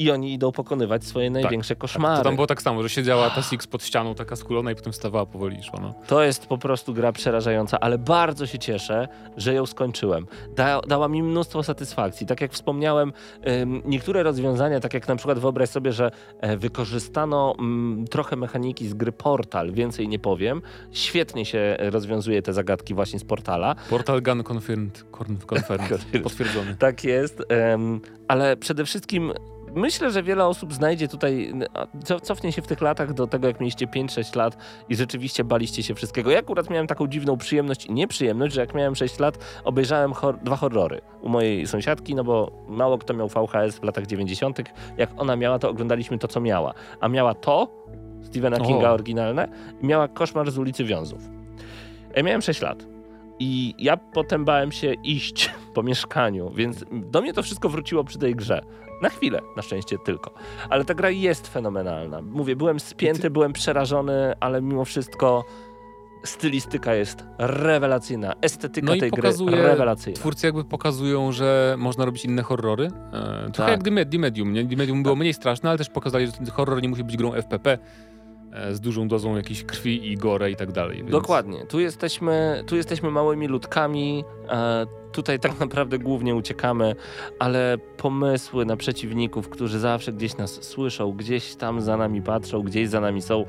Speaker 3: i oni idą pokonywać swoje największe koszmary.
Speaker 4: To tam było tak samo, że siedziała ta Six pod ścianą, taka skulona i potem wstawała powoli i szła. No.
Speaker 3: To jest po prostu gra przerażająca, ale bardzo się cieszę, że ją skończyłem. Da, dała mi mnóstwo satysfakcji. Tak jak wspomniałem, niektóre rozwiązania, tak jak na przykład wyobraź sobie, że e, wykorzystano mm, trochę mechaniki z gry Portal, więcej nie powiem. Świetnie się rozwiązuje te zagadki właśnie z Portala.
Speaker 4: Portal Gun Confirmed, confirmed, potwierdzony.
Speaker 3: Tak jest, ale przede wszystkim myślę, że wiele osób znajdzie tutaj, cofnie się w tych latach do tego, jak mieliście 5-6 lat i rzeczywiście baliście się wszystkiego. Ja akurat miałem taką dziwną przyjemność i nieprzyjemność, że jak miałem 6 lat, obejrzałem hor- dwa horrory u mojej sąsiadki, no bo mało kto miał VHS w latach 90. Jak ona miała, to oglądaliśmy to, co miała. A miała to, Stephena
Speaker 4: O.
Speaker 3: Kinga oryginalne, i miała Koszmar z ulicy Wiązów. Ja miałem 6 lat. I ja potem bałem się iść po mieszkaniu, więc do mnie to wszystko wróciło przy tej grze. Na chwilę, na szczęście tylko. Ale ta gra jest fenomenalna. Mówię, byłem spięty, byłem przerażony, ale mimo wszystko stylistyka jest rewelacyjna. Estetyka
Speaker 4: No
Speaker 3: tej gry
Speaker 4: pokazuje,
Speaker 3: rewelacyjna.
Speaker 4: twórcy jakby pokazują, że można robić inne horrory. E, trochę
Speaker 3: Tak.
Speaker 4: jak The, Med- The Medium. Nie? The Medium było mniej straszne, ale też pokazali, że ten horror nie musi być grą FPP z dużą dozą jakiejś krwi i gore i tak dalej. Więc...
Speaker 3: Dokładnie. Tu jesteśmy, tu jesteśmy małymi ludkami. E, tutaj tak naprawdę głównie uciekamy, ale pomysły na przeciwników, którzy zawsze gdzieś nas słyszą, gdzieś tam za nami patrzą, gdzieś za nami są,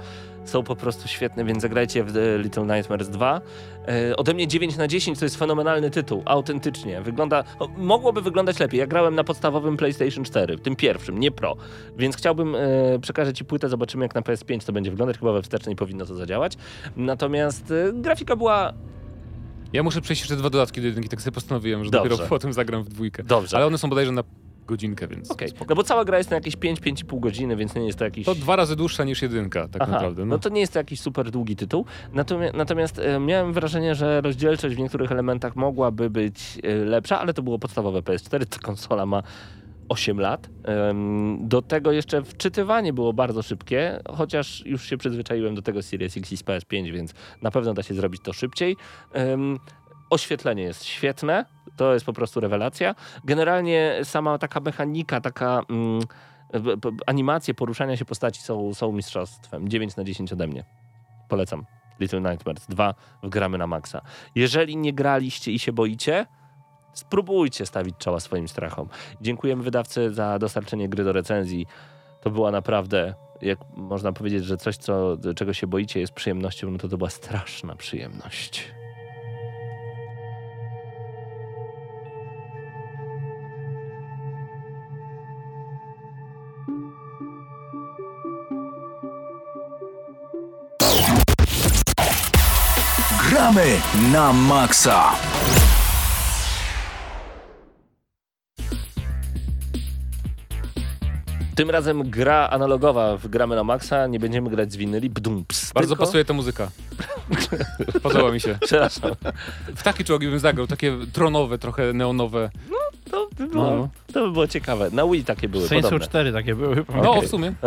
Speaker 3: są po prostu świetne, więc zagrajcie w The Little Nightmares 2. E, ode mnie 9 na 10 to jest fenomenalny tytuł, autentycznie. Wygląda, o, mogłoby wyglądać lepiej. Ja grałem na podstawowym PlayStation 4, tym pierwszym, nie Pro, więc chciałbym, przekażę ci płytę, zobaczymy jak na PS5 to będzie wyglądać. Chyba we wstecznej powinno to zadziałać. Natomiast e, grafika była
Speaker 4: Ja muszę przejść jeszcze dwa dodatki do jedynki, tak sobie postanowiłem, że
Speaker 3: Dobrze.
Speaker 4: dopiero potem zagram w dwójkę.
Speaker 3: dobrze.
Speaker 4: Ale one są bodajże na godzinkę, więc
Speaker 3: Okej,
Speaker 4: spoko.
Speaker 3: no bo cała gra jest na jakieś 5-5,5 godziny, więc nie jest to jakiś...
Speaker 4: To dwa razy dłuższa niż jedynka, tak
Speaker 3: Aha,
Speaker 4: naprawdę.
Speaker 3: no.
Speaker 4: No.
Speaker 3: to nie jest to jakiś super długi tytuł. Natomiast, natomiast e, miałem wrażenie, że rozdzielczość w niektórych elementach mogłaby być e, lepsza, ale to było podstawowe PS4, ta konsola ma 8 lat. Do tego jeszcze wczytywanie było bardzo szybkie, chociaż już się przyzwyczaiłem do tego Series X i z PS5, więc na pewno da się zrobić to szybciej. Oświetlenie jest świetne, to jest po prostu rewelacja. Generalnie sama taka mechanika, taka mm, animacje poruszania się postaci są, są mistrzostwem. 9 na 10 ode mnie. Polecam. Little Nightmares 2 wgramy na maksa. Jeżeli nie graliście i się boicie, spróbujcie stawić czoła swoim strachom. Dziękujemy wydawcy za dostarczenie gry do recenzji. To była naprawdę jak można powiedzieć, że coś, co, czego się boicie jest przyjemnością, no to to była straszna przyjemność.
Speaker 2: Gramy na maksa.
Speaker 3: Tym razem gra analogowa w Gramy na Maxa, nie będziemy grać z winyli, bdumps.
Speaker 4: Bardzo
Speaker 3: tylko...
Speaker 4: pasuje ta muzyka. Podoba mi się.
Speaker 3: Przepraszam,
Speaker 4: W takie czołgi bym zagrał, takie tronowe, trochę neonowe.
Speaker 3: To by było,
Speaker 4: No.
Speaker 3: to by było ciekawe. Na Wii takie były,
Speaker 5: Saints Row
Speaker 3: podobne.
Speaker 5: 4 takie były.
Speaker 4: No, w sumie.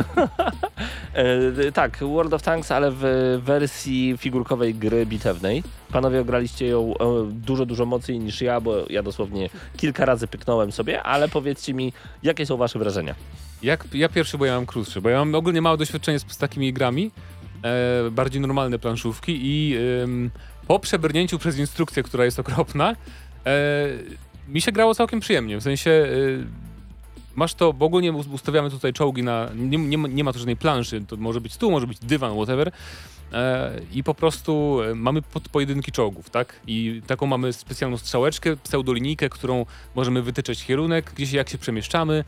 Speaker 3: E, tak, World of Tanks, ale w wersji figurkowej gry bitewnej. Panowie ograliście ją e, dużo, dużo mocniej niż ja, bo ja dosłownie kilka razy pyknąłem sobie, ale powiedzcie mi, jakie są wasze wrażenia?
Speaker 4: Jak, ja pierwszy, bo ja mam krótszy, bo ja mam ogólnie małe doświadczenie z, z takimi grami, e, bardziej normalne planszówki i ym, po przebrnięciu przez instrukcję, która jest okropna, e, mi się grało całkiem przyjemnie, w sensie e, masz to, bo ogólnie us- ustawiamy tutaj czołgi na, nie, nie, ma- nie ma tu żadnej planszy, to może być stół, może być dywan, whatever, e, i po prostu e, mamy pod, pojedynki czołgów, tak? I taką mamy specjalną strzałeczkę, pseudolinijkę, którą możemy wytyczać kierunek, gdzieś jak się przemieszczamy,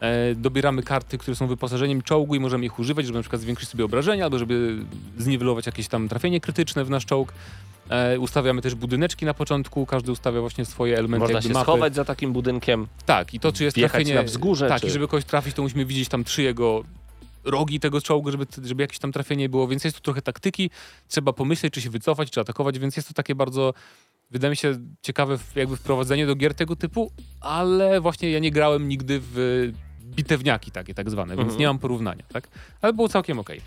Speaker 4: E, dobieramy karty, które są wyposażeniem czołgu i możemy ich używać, żeby na przykład zwiększyć sobie obrażenia, albo żeby zniwelować jakieś tam trafienie krytyczne w nasz czołg. E, ustawiamy też budyneczki na początku, każdy ustawia właśnie swoje elementy
Speaker 3: Można się
Speaker 4: mapy.
Speaker 3: schować za takim budynkiem.
Speaker 4: Tak, i to czy jest trafienie...
Speaker 3: na wzgórze,
Speaker 4: Tak,
Speaker 3: czy-
Speaker 4: i żeby kogoś trafić, to musimy widzieć tam trzy jego rogi tego czołgu, żeby, żeby jakieś tam trafienie było, więc jest tu trochę taktyki, trzeba pomyśleć, czy się wycofać, czy atakować, więc jest to takie bardzo, wydaje mi się, ciekawe jakby wprowadzenie do gier tego typu, ale właśnie ja nie grałem nigdy w bitewniaki takie tak zwane, więc
Speaker 3: Mhm.
Speaker 4: nie mam porównania, tak? Ale było całkiem okej.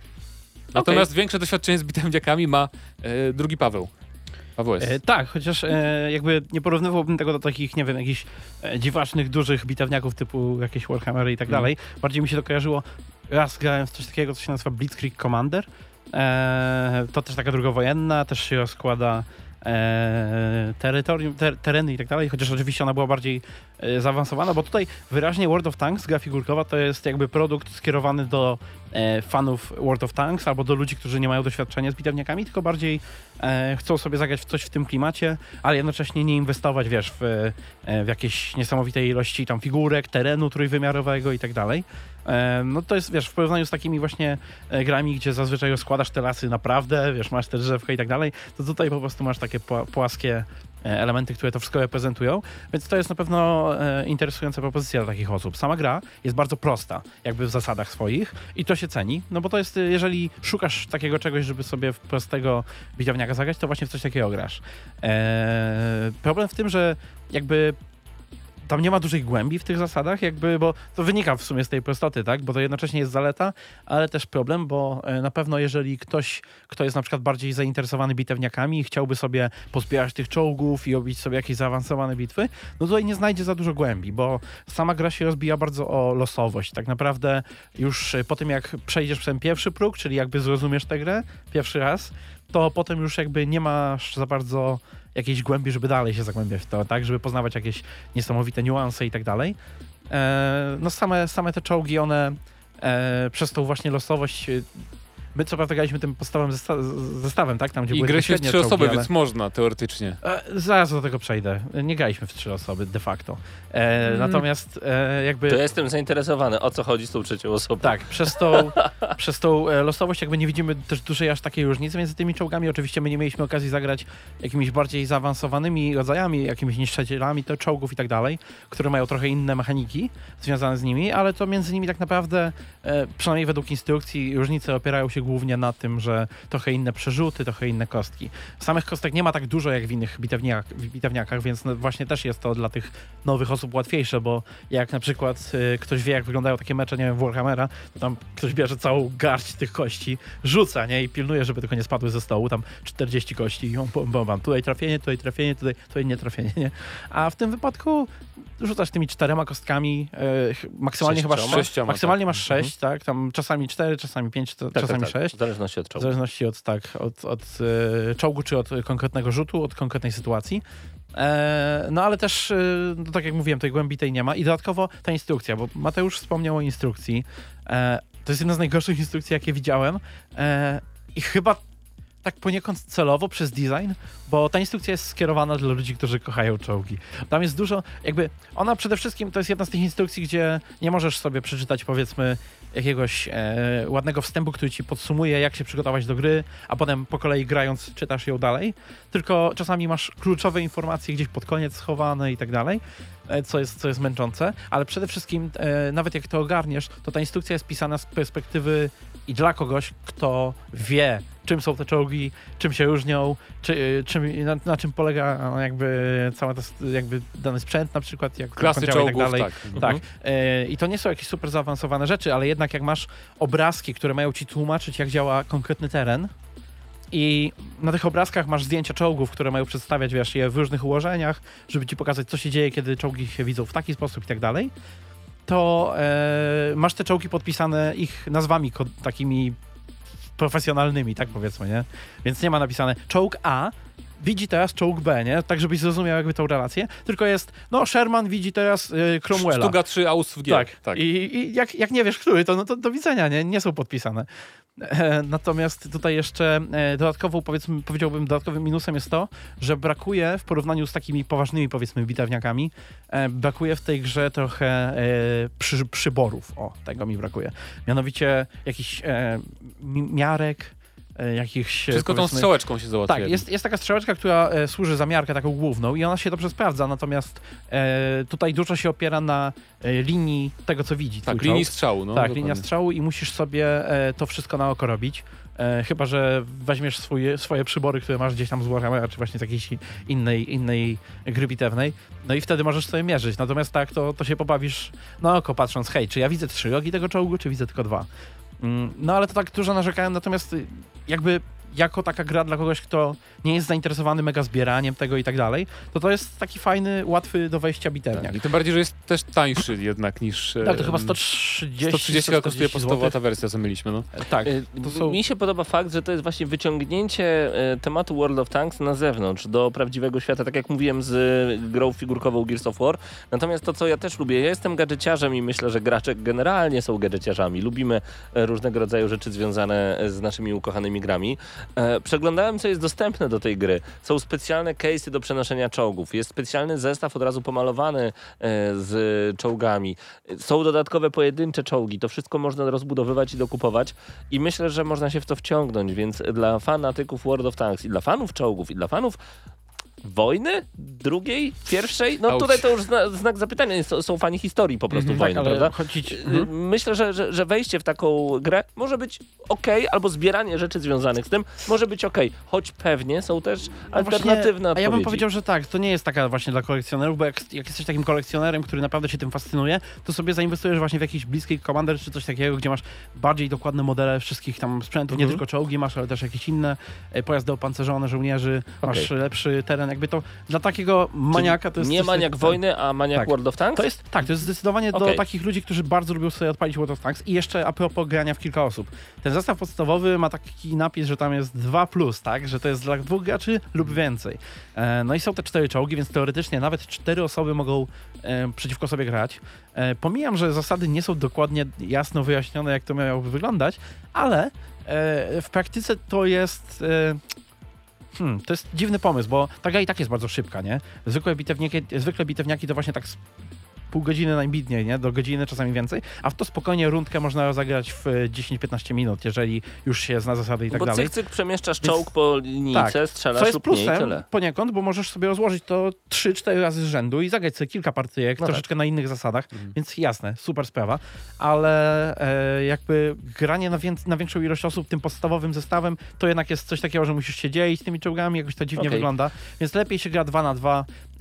Speaker 4: Natomiast większe doświadczenie z bitewniakami ma e, drugi Paweł. Paweł S.
Speaker 5: E, tak, chociaż e, jakby nie porównywałbym tego do takich, nie wiem, jakichś e, dziwacznych, dużych bitewniaków typu jakieś Warhammery i tak
Speaker 4: Mm.
Speaker 5: dalej. Bardziej mi się to kojarzyło, raz grałem w coś takiego, co się nazywa Blitzkrieg Commander. E, to też taka drugowojenna, też się rozkłada e, terytorium, ter, tereny i tak dalej, chociaż oczywiście ona była bardziej e, zaawansowana, bo tutaj wyraźnie World of Tanks, gra figurkowa, to jest jakby produkt skierowany do e, fanów World of Tanks albo do ludzi, którzy nie mają doświadczenia z bitewniakami, tylko bardziej e, chcą sobie zagrać w coś w tym klimacie, ale jednocześnie nie inwestować, wiesz, w, e, w jakieś niesamowitej ilości tam figurek, terenu trójwymiarowego i tak dalej. No to jest, wiesz, w porównaniu z takimi właśnie e, grami, gdzie zazwyczaj rozkładasz te lasy naprawdę, wiesz, masz te drzewka i tak dalej, to tutaj po prostu masz takie pła- płaskie e, elementy, które to wszystko reprezentują, więc to jest na pewno e, interesująca propozycja dla takich osób. Sama gra jest bardzo prosta, jakby w zasadach swoich i to się ceni, no bo to jest, jeżeli szukasz takiego czegoś, żeby sobie w prostego bitewniaka zagrać, to właśnie w coś takiego grasz. E, problem w tym, że jakby tam nie ma dużej głębi w tych zasadach, jakby, bo to wynika w sumie z tej prostoty, tak? Bo to jednocześnie jest zaleta, ale też problem, bo e, na pewno jeżeli ktoś, kto jest na przykład bardziej zainteresowany bitewniakami chciałby sobie pozbierać tych czołgów i robić sobie jakieś zaawansowane bitwy, no tutaj nie znajdzie za dużo głębi, bo sama gra się rozbija bardzo o losowość. Tak naprawdę już e, po tym, jak przejdziesz ten pierwszy próg, czyli jakby zrozumiesz tę grę pierwszy raz, to potem już jakby nie masz za bardzo jakiejś głębi, żeby dalej się zagłębiać w to, tak? Żeby poznawać jakieś niesamowite niuanse i tak dalej. E, no same, same te czołgi, one e, przez tą właśnie losowość My co prawda graliśmy tym podstawowym zesta zestawem, tak? Tam, gdzie
Speaker 4: I
Speaker 5: były te
Speaker 4: się w trzy
Speaker 5: czołgi,
Speaker 4: osoby,
Speaker 5: ale...
Speaker 4: więc można teoretycznie.
Speaker 5: E, zaraz do tego przejdę. Nie graliśmy w trzy osoby de facto. E,
Speaker 4: Mm.
Speaker 5: Natomiast e, jakby...
Speaker 3: To jestem zainteresowany, o co chodzi z tą trzecią osobą.
Speaker 5: Tak, przez tą, przez tą e, losowość jakby nie widzimy też dużej aż takiej różnicy między tymi czołgami. Oczywiście my nie mieliśmy okazji zagrać jakimiś bardziej zaawansowanymi rodzajami, jakimiś niszczycielami to czołgów i tak dalej, które mają trochę inne mechaniki związane z nimi, ale to między nimi tak naprawdę, e, przynajmniej według instrukcji, różnice opierają się głównie na tym, że trochę inne przerzuty, trochę inne kostki. Samych kostek nie ma tak dużo jak w innych bitewniak, bitewniakach, więc no właśnie też jest to dla tych nowych osób łatwiejsze, bo jak na przykład y, ktoś wie, jak wyglądają takie mecze, nie wiem, Warhammera, to tam ktoś bierze całą garść tych kości, rzuca, nie, i pilnuje, żeby tylko nie spadły ze stołu, tam 40 kości i bom, bom, tutaj trafienie, tutaj trafienie, tutaj, tutaj nie trafienie, nie. A w tym wypadku rzucasz tymi czterema kostkami, e, maksymalnie chyba sześć,
Speaker 4: Sześcioma,
Speaker 5: maksymalnie
Speaker 4: tak.
Speaker 5: masz sześć, tak, tam czasami cztery, czasami pięć, to-
Speaker 3: Tak,
Speaker 5: czasami
Speaker 3: tak, tak.
Speaker 5: sześć.
Speaker 3: W zależności od
Speaker 5: W
Speaker 3: czołgu.
Speaker 5: zależności od, tak, od, od e, czołgu, czy od konkretnego rzutu, od konkretnej sytuacji. E, no ale też, no, tak jak mówiłem, tej głębi tej nie ma. I dodatkowo ta instrukcja, bo Mateusz wspomniał o instrukcji. To jest jedna z najgorszych instrukcji, jakie widziałem. I chyba tak poniekąd celowo przez design, bo ta instrukcja jest skierowana dla ludzi, którzy kochają czołgi. Tam jest dużo, jakby ona przede wszystkim to jest jedna z tych instrukcji, gdzie nie możesz sobie przeczytać powiedzmy jakiegoś e, ładnego wstępu, który ci podsumuje, jak się przygotować do gry, a potem po kolei grając czytasz ją dalej, tylko czasami masz kluczowe informacje gdzieś pod koniec schowane i tak dalej, e, co jest, co jest męczące, ale przede wszystkim e, nawet jak to ogarniesz, to ta instrukcja jest pisana z perspektywy i dla kogoś, kto wie, czym są te czołgi, czym się różnią, czy, czym, na, na czym polega no, jakby cały jakby dany sprzęt na przykład, jak
Speaker 4: Klasy
Speaker 5: działa i
Speaker 4: czołgów,
Speaker 5: tak dalej.
Speaker 4: tak.
Speaker 5: Tak. E, I to nie są jakieś super zaawansowane rzeczy, ale jednak jak masz obrazki, które mają ci tłumaczyć, jak działa konkretny teren, i na tych obrazkach masz zdjęcia czołgów, które mają przedstawiać wiesz, je w różnych ułożeniach, żeby ci pokazać, co się dzieje, kiedy czołgi się widzą w taki sposób i tak dalej, to e, masz te czołgi podpisane ich nazwami takimi profesjonalnymi, tak powiedzmy, nie? Więc nie ma napisane czołg A widzi teraz czołg B, nie? Tak, żebyś zrozumiał jakby tą relację. Tylko jest, no, Sherman widzi teraz y, Cromwella.
Speaker 4: Sztuga 3 Aus w G.
Speaker 5: Tak,
Speaker 4: tak.
Speaker 5: I, i jak, jak nie wiesz, który, to, no, to do widzenia, nie? Nie są podpisane. E, natomiast tutaj jeszcze e, dodatkową, powiedzmy, powiedziałbym, dodatkowym minusem jest to, że brakuje w porównaniu z takimi poważnymi, powiedzmy, bitewniakami, e, brakuje w tej grze trochę przy, przyborów. O, tego mi brakuje. Mianowicie jakichś mi- miarek, jakichś... e,
Speaker 4: Wszystko tą strzałeczką się załatwia.
Speaker 5: tak, jest, jest taka strzałeczka, która e, służy za miarkę taką główną i ona się dobrze sprawdza, natomiast e, tutaj dużo się opiera na e, linii tego, co widzi
Speaker 4: Tak, linii strzału. No,
Speaker 5: tak,
Speaker 4: dokładnie.
Speaker 5: linia strzału i musisz sobie e, to wszystko na oko robić. E, chyba, że weźmiesz swoje, swoje przybory, które masz gdzieś tam z Warhammera, czy właśnie z jakiejś innej, innej gry bitewnej, no i wtedy możesz sobie mierzyć. Natomiast tak, to, to się pobawisz na oko, patrząc, hej, czy ja widzę trzy rogi tego czołgu, czy widzę tylko dwa. Mm, No ale to tak dużo narzekałem, natomiast jakby jako taka gra dla kogoś, kto nie jest zainteresowany mega zbieraniem tego i tak dalej, to to jest taki fajny, łatwy do wejścia bitewniak.
Speaker 4: Tak. I tym bardziej, że jest też tańszy jednak niż...
Speaker 5: Tak, to chyba 130,
Speaker 4: 130 kosztuje
Speaker 5: 140
Speaker 4: podstawowa ta wersja, co mieliśmy, no.
Speaker 5: Tak,
Speaker 3: Y,
Speaker 5: to są...
Speaker 3: Mi się podoba fakt, że to jest właśnie wyciągnięcie y, tematu World of Tanks na zewnątrz, do prawdziwego świata, tak jak mówiłem z grą figurkową Gears of War. Natomiast to, co ja też lubię, ja jestem gadżeciarzem i myślę, że gracze generalnie są gadżeciarzami. Lubimy e, różnego rodzaju rzeczy związane e, z naszymi ukochanymi grami. E, Przeglądałem, co jest dostępne do tej gry. Są specjalne case'y do przenoszenia czołgów. Jest specjalny zestaw od razu pomalowany e, z czołgami. Są dodatkowe pojedyncze czołgi. To wszystko można rozbudowywać i dokupować. I myślę, że można się w to wciągnąć, więc dla fanatyków World of Tanks i dla fanów czołgów i dla fanów wojny? Drugiej? Pierwszej? No
Speaker 4: Auć.
Speaker 3: tutaj to już zna, znak zapytania. Są fani historii po prostu
Speaker 5: tak,
Speaker 3: wojny,
Speaker 5: ale
Speaker 3: prawda?
Speaker 5: chodzić...
Speaker 3: Y,
Speaker 5: Mhm.
Speaker 3: Myślę, że, że, że wejście w taką grę może być ok, albo zbieranie rzeczy związanych z tym może być ok, choć pewnie są też
Speaker 5: No
Speaker 3: alternatywne
Speaker 5: właśnie, A ja bym powiedział, że tak, to nie jest taka właśnie dla kolekcjonerów, bo jak, jak jesteś takim kolekcjonerem, który naprawdę się tym fascynuje, to sobie zainwestujesz właśnie w jakiś bliski Commander czy coś takiego, gdzie masz bardziej dokładne modele wszystkich tam sprzętów, nie
Speaker 3: Mhm.
Speaker 5: tylko czołgi masz, ale też jakieś inne e, pojazdy opancerzone, żołnierzy, masz
Speaker 3: Okej.
Speaker 5: lepszy teren, jakby to dla takiego maniaka to jest...
Speaker 3: Nie maniak wojny, a maniak
Speaker 5: Tak.
Speaker 3: World of Tanks?
Speaker 5: To jest, tak, to jest zdecydowanie do
Speaker 3: Okej.
Speaker 5: takich ludzi, którzy bardzo lubią sobie odpalić World of Tanks. I jeszcze a propos grania w kilka osób. Ten zestaw podstawowy ma taki napis, że tam jest 2 plus, tak? Że to jest dla dwóch graczy lub więcej. E, no i są te cztery czołgi, więc teoretycznie nawet cztery osoby mogą e, przeciwko sobie grać. E, pomijam, że zasady nie są dokładnie jasno wyjaśnione, jak to miałoby wyglądać, ale e, w praktyce to jest... Hmm, to jest dziwny pomysł, bo ta gra i tak jest bardzo szybka, nie? Zwykłe bitewniaki, zwykle bitewniaki to właśnie tak pół godziny najbidniej, nie? Do godziny, czasami więcej, a w to spokojnie rundkę można rozegrać w e, 10-15 minut, jeżeli już się zna zasady i tak
Speaker 3: Bo
Speaker 5: dalej.
Speaker 3: cyk, cyk przemieszczasz
Speaker 5: Więc-
Speaker 3: czołg po linijce,
Speaker 5: tak.
Speaker 3: strzelasz
Speaker 5: Co jest
Speaker 3: lub
Speaker 5: plusem
Speaker 3: tyle.
Speaker 5: poniekąd, bo możesz sobie rozłożyć to 3-4 razy z rzędu i zagrać sobie kilka partyjek,
Speaker 3: No
Speaker 5: troszeczkę na innych zasadach,
Speaker 4: Mhm.
Speaker 5: więc jasne, super sprawa, ale e, jakby granie na, wię- na większą ilość osób tym podstawowym zestawem, to jednak jest coś takiego, że musisz się dzielić tymi czołgami, jakoś to dziwnie
Speaker 3: Okej.
Speaker 5: wygląda, więc lepiej się gra 2 na 2 e,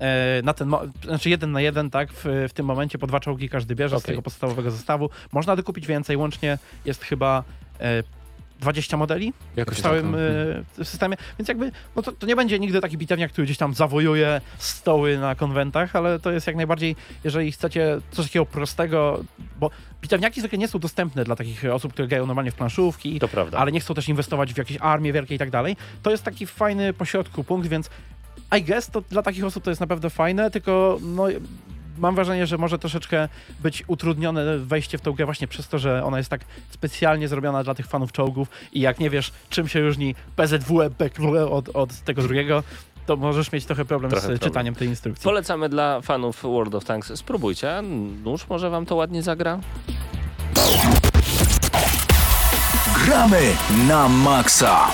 Speaker 5: na ten, znaczy 1 na 1, tak, w, w tym momencie po dwa czołgi każdy bierze z
Speaker 3: Okej.
Speaker 5: tego podstawowego zestawu. Można dokupić więcej, łącznie jest chyba e, 20 modeli
Speaker 4: Jakoś
Speaker 5: w całym
Speaker 4: tak, no.
Speaker 5: e, systemie, więc jakby no to, to nie będzie nigdy taki bitewniak, który gdzieś tam zawojuje stoły na konwentach, ale to jest jak najbardziej, jeżeli chcecie coś takiego prostego, bo bitewniaki zwykle nie są dostępne dla takich osób, które grają normalnie w planszówki, ale nie chcą też inwestować w jakieś armie wielkie i tak dalej. To jest taki fajny pośrodku punkt, więc I guess to dla takich osób to jest naprawdę fajne, tylko no mam wrażenie, że może troszeczkę być utrudnione wejście w tą grę właśnie przez to, że ona jest tak specjalnie zrobiona dla tych fanów czołgów i jak nie wiesz, czym się różni PZW od, od tego drugiego, to możesz mieć trochę problem
Speaker 3: Trochę
Speaker 5: z
Speaker 3: problem.
Speaker 5: czytaniem tej instrukcji.
Speaker 3: Polecamy dla fanów World of Tanks. Spróbujcie. Nóż może wam to ładnie zagra?
Speaker 2: Gramy na maksa.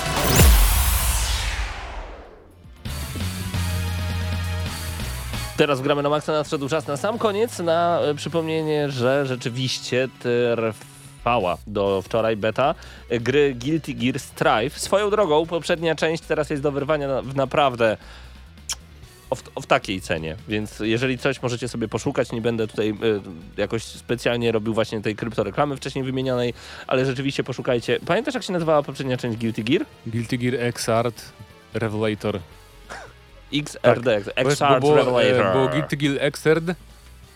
Speaker 3: Teraz gramy na maksa, nadszedł czas na sam koniec, na e, przypomnienie, że rzeczywiście trwała do wczoraj beta gry Guilty Gear Strive. Swoją drogą, poprzednia część teraz jest do wyrwania w naprawdę w, w takiej cenie, więc jeżeli coś możecie sobie poszukać, nie będę tutaj e, jakoś specjalnie robił właśnie tej kryptoreklamy wcześniej wymienionej, ale rzeczywiście poszukajcie. Pamiętasz jak się nazywała poprzednia część Guilty Gear?
Speaker 4: Guilty Gear Xrd Revelator.
Speaker 3: XRD,
Speaker 4: Bo
Speaker 3: X-Hard
Speaker 4: było,
Speaker 3: Revelator.
Speaker 4: e, było Guilty Gear Xrd,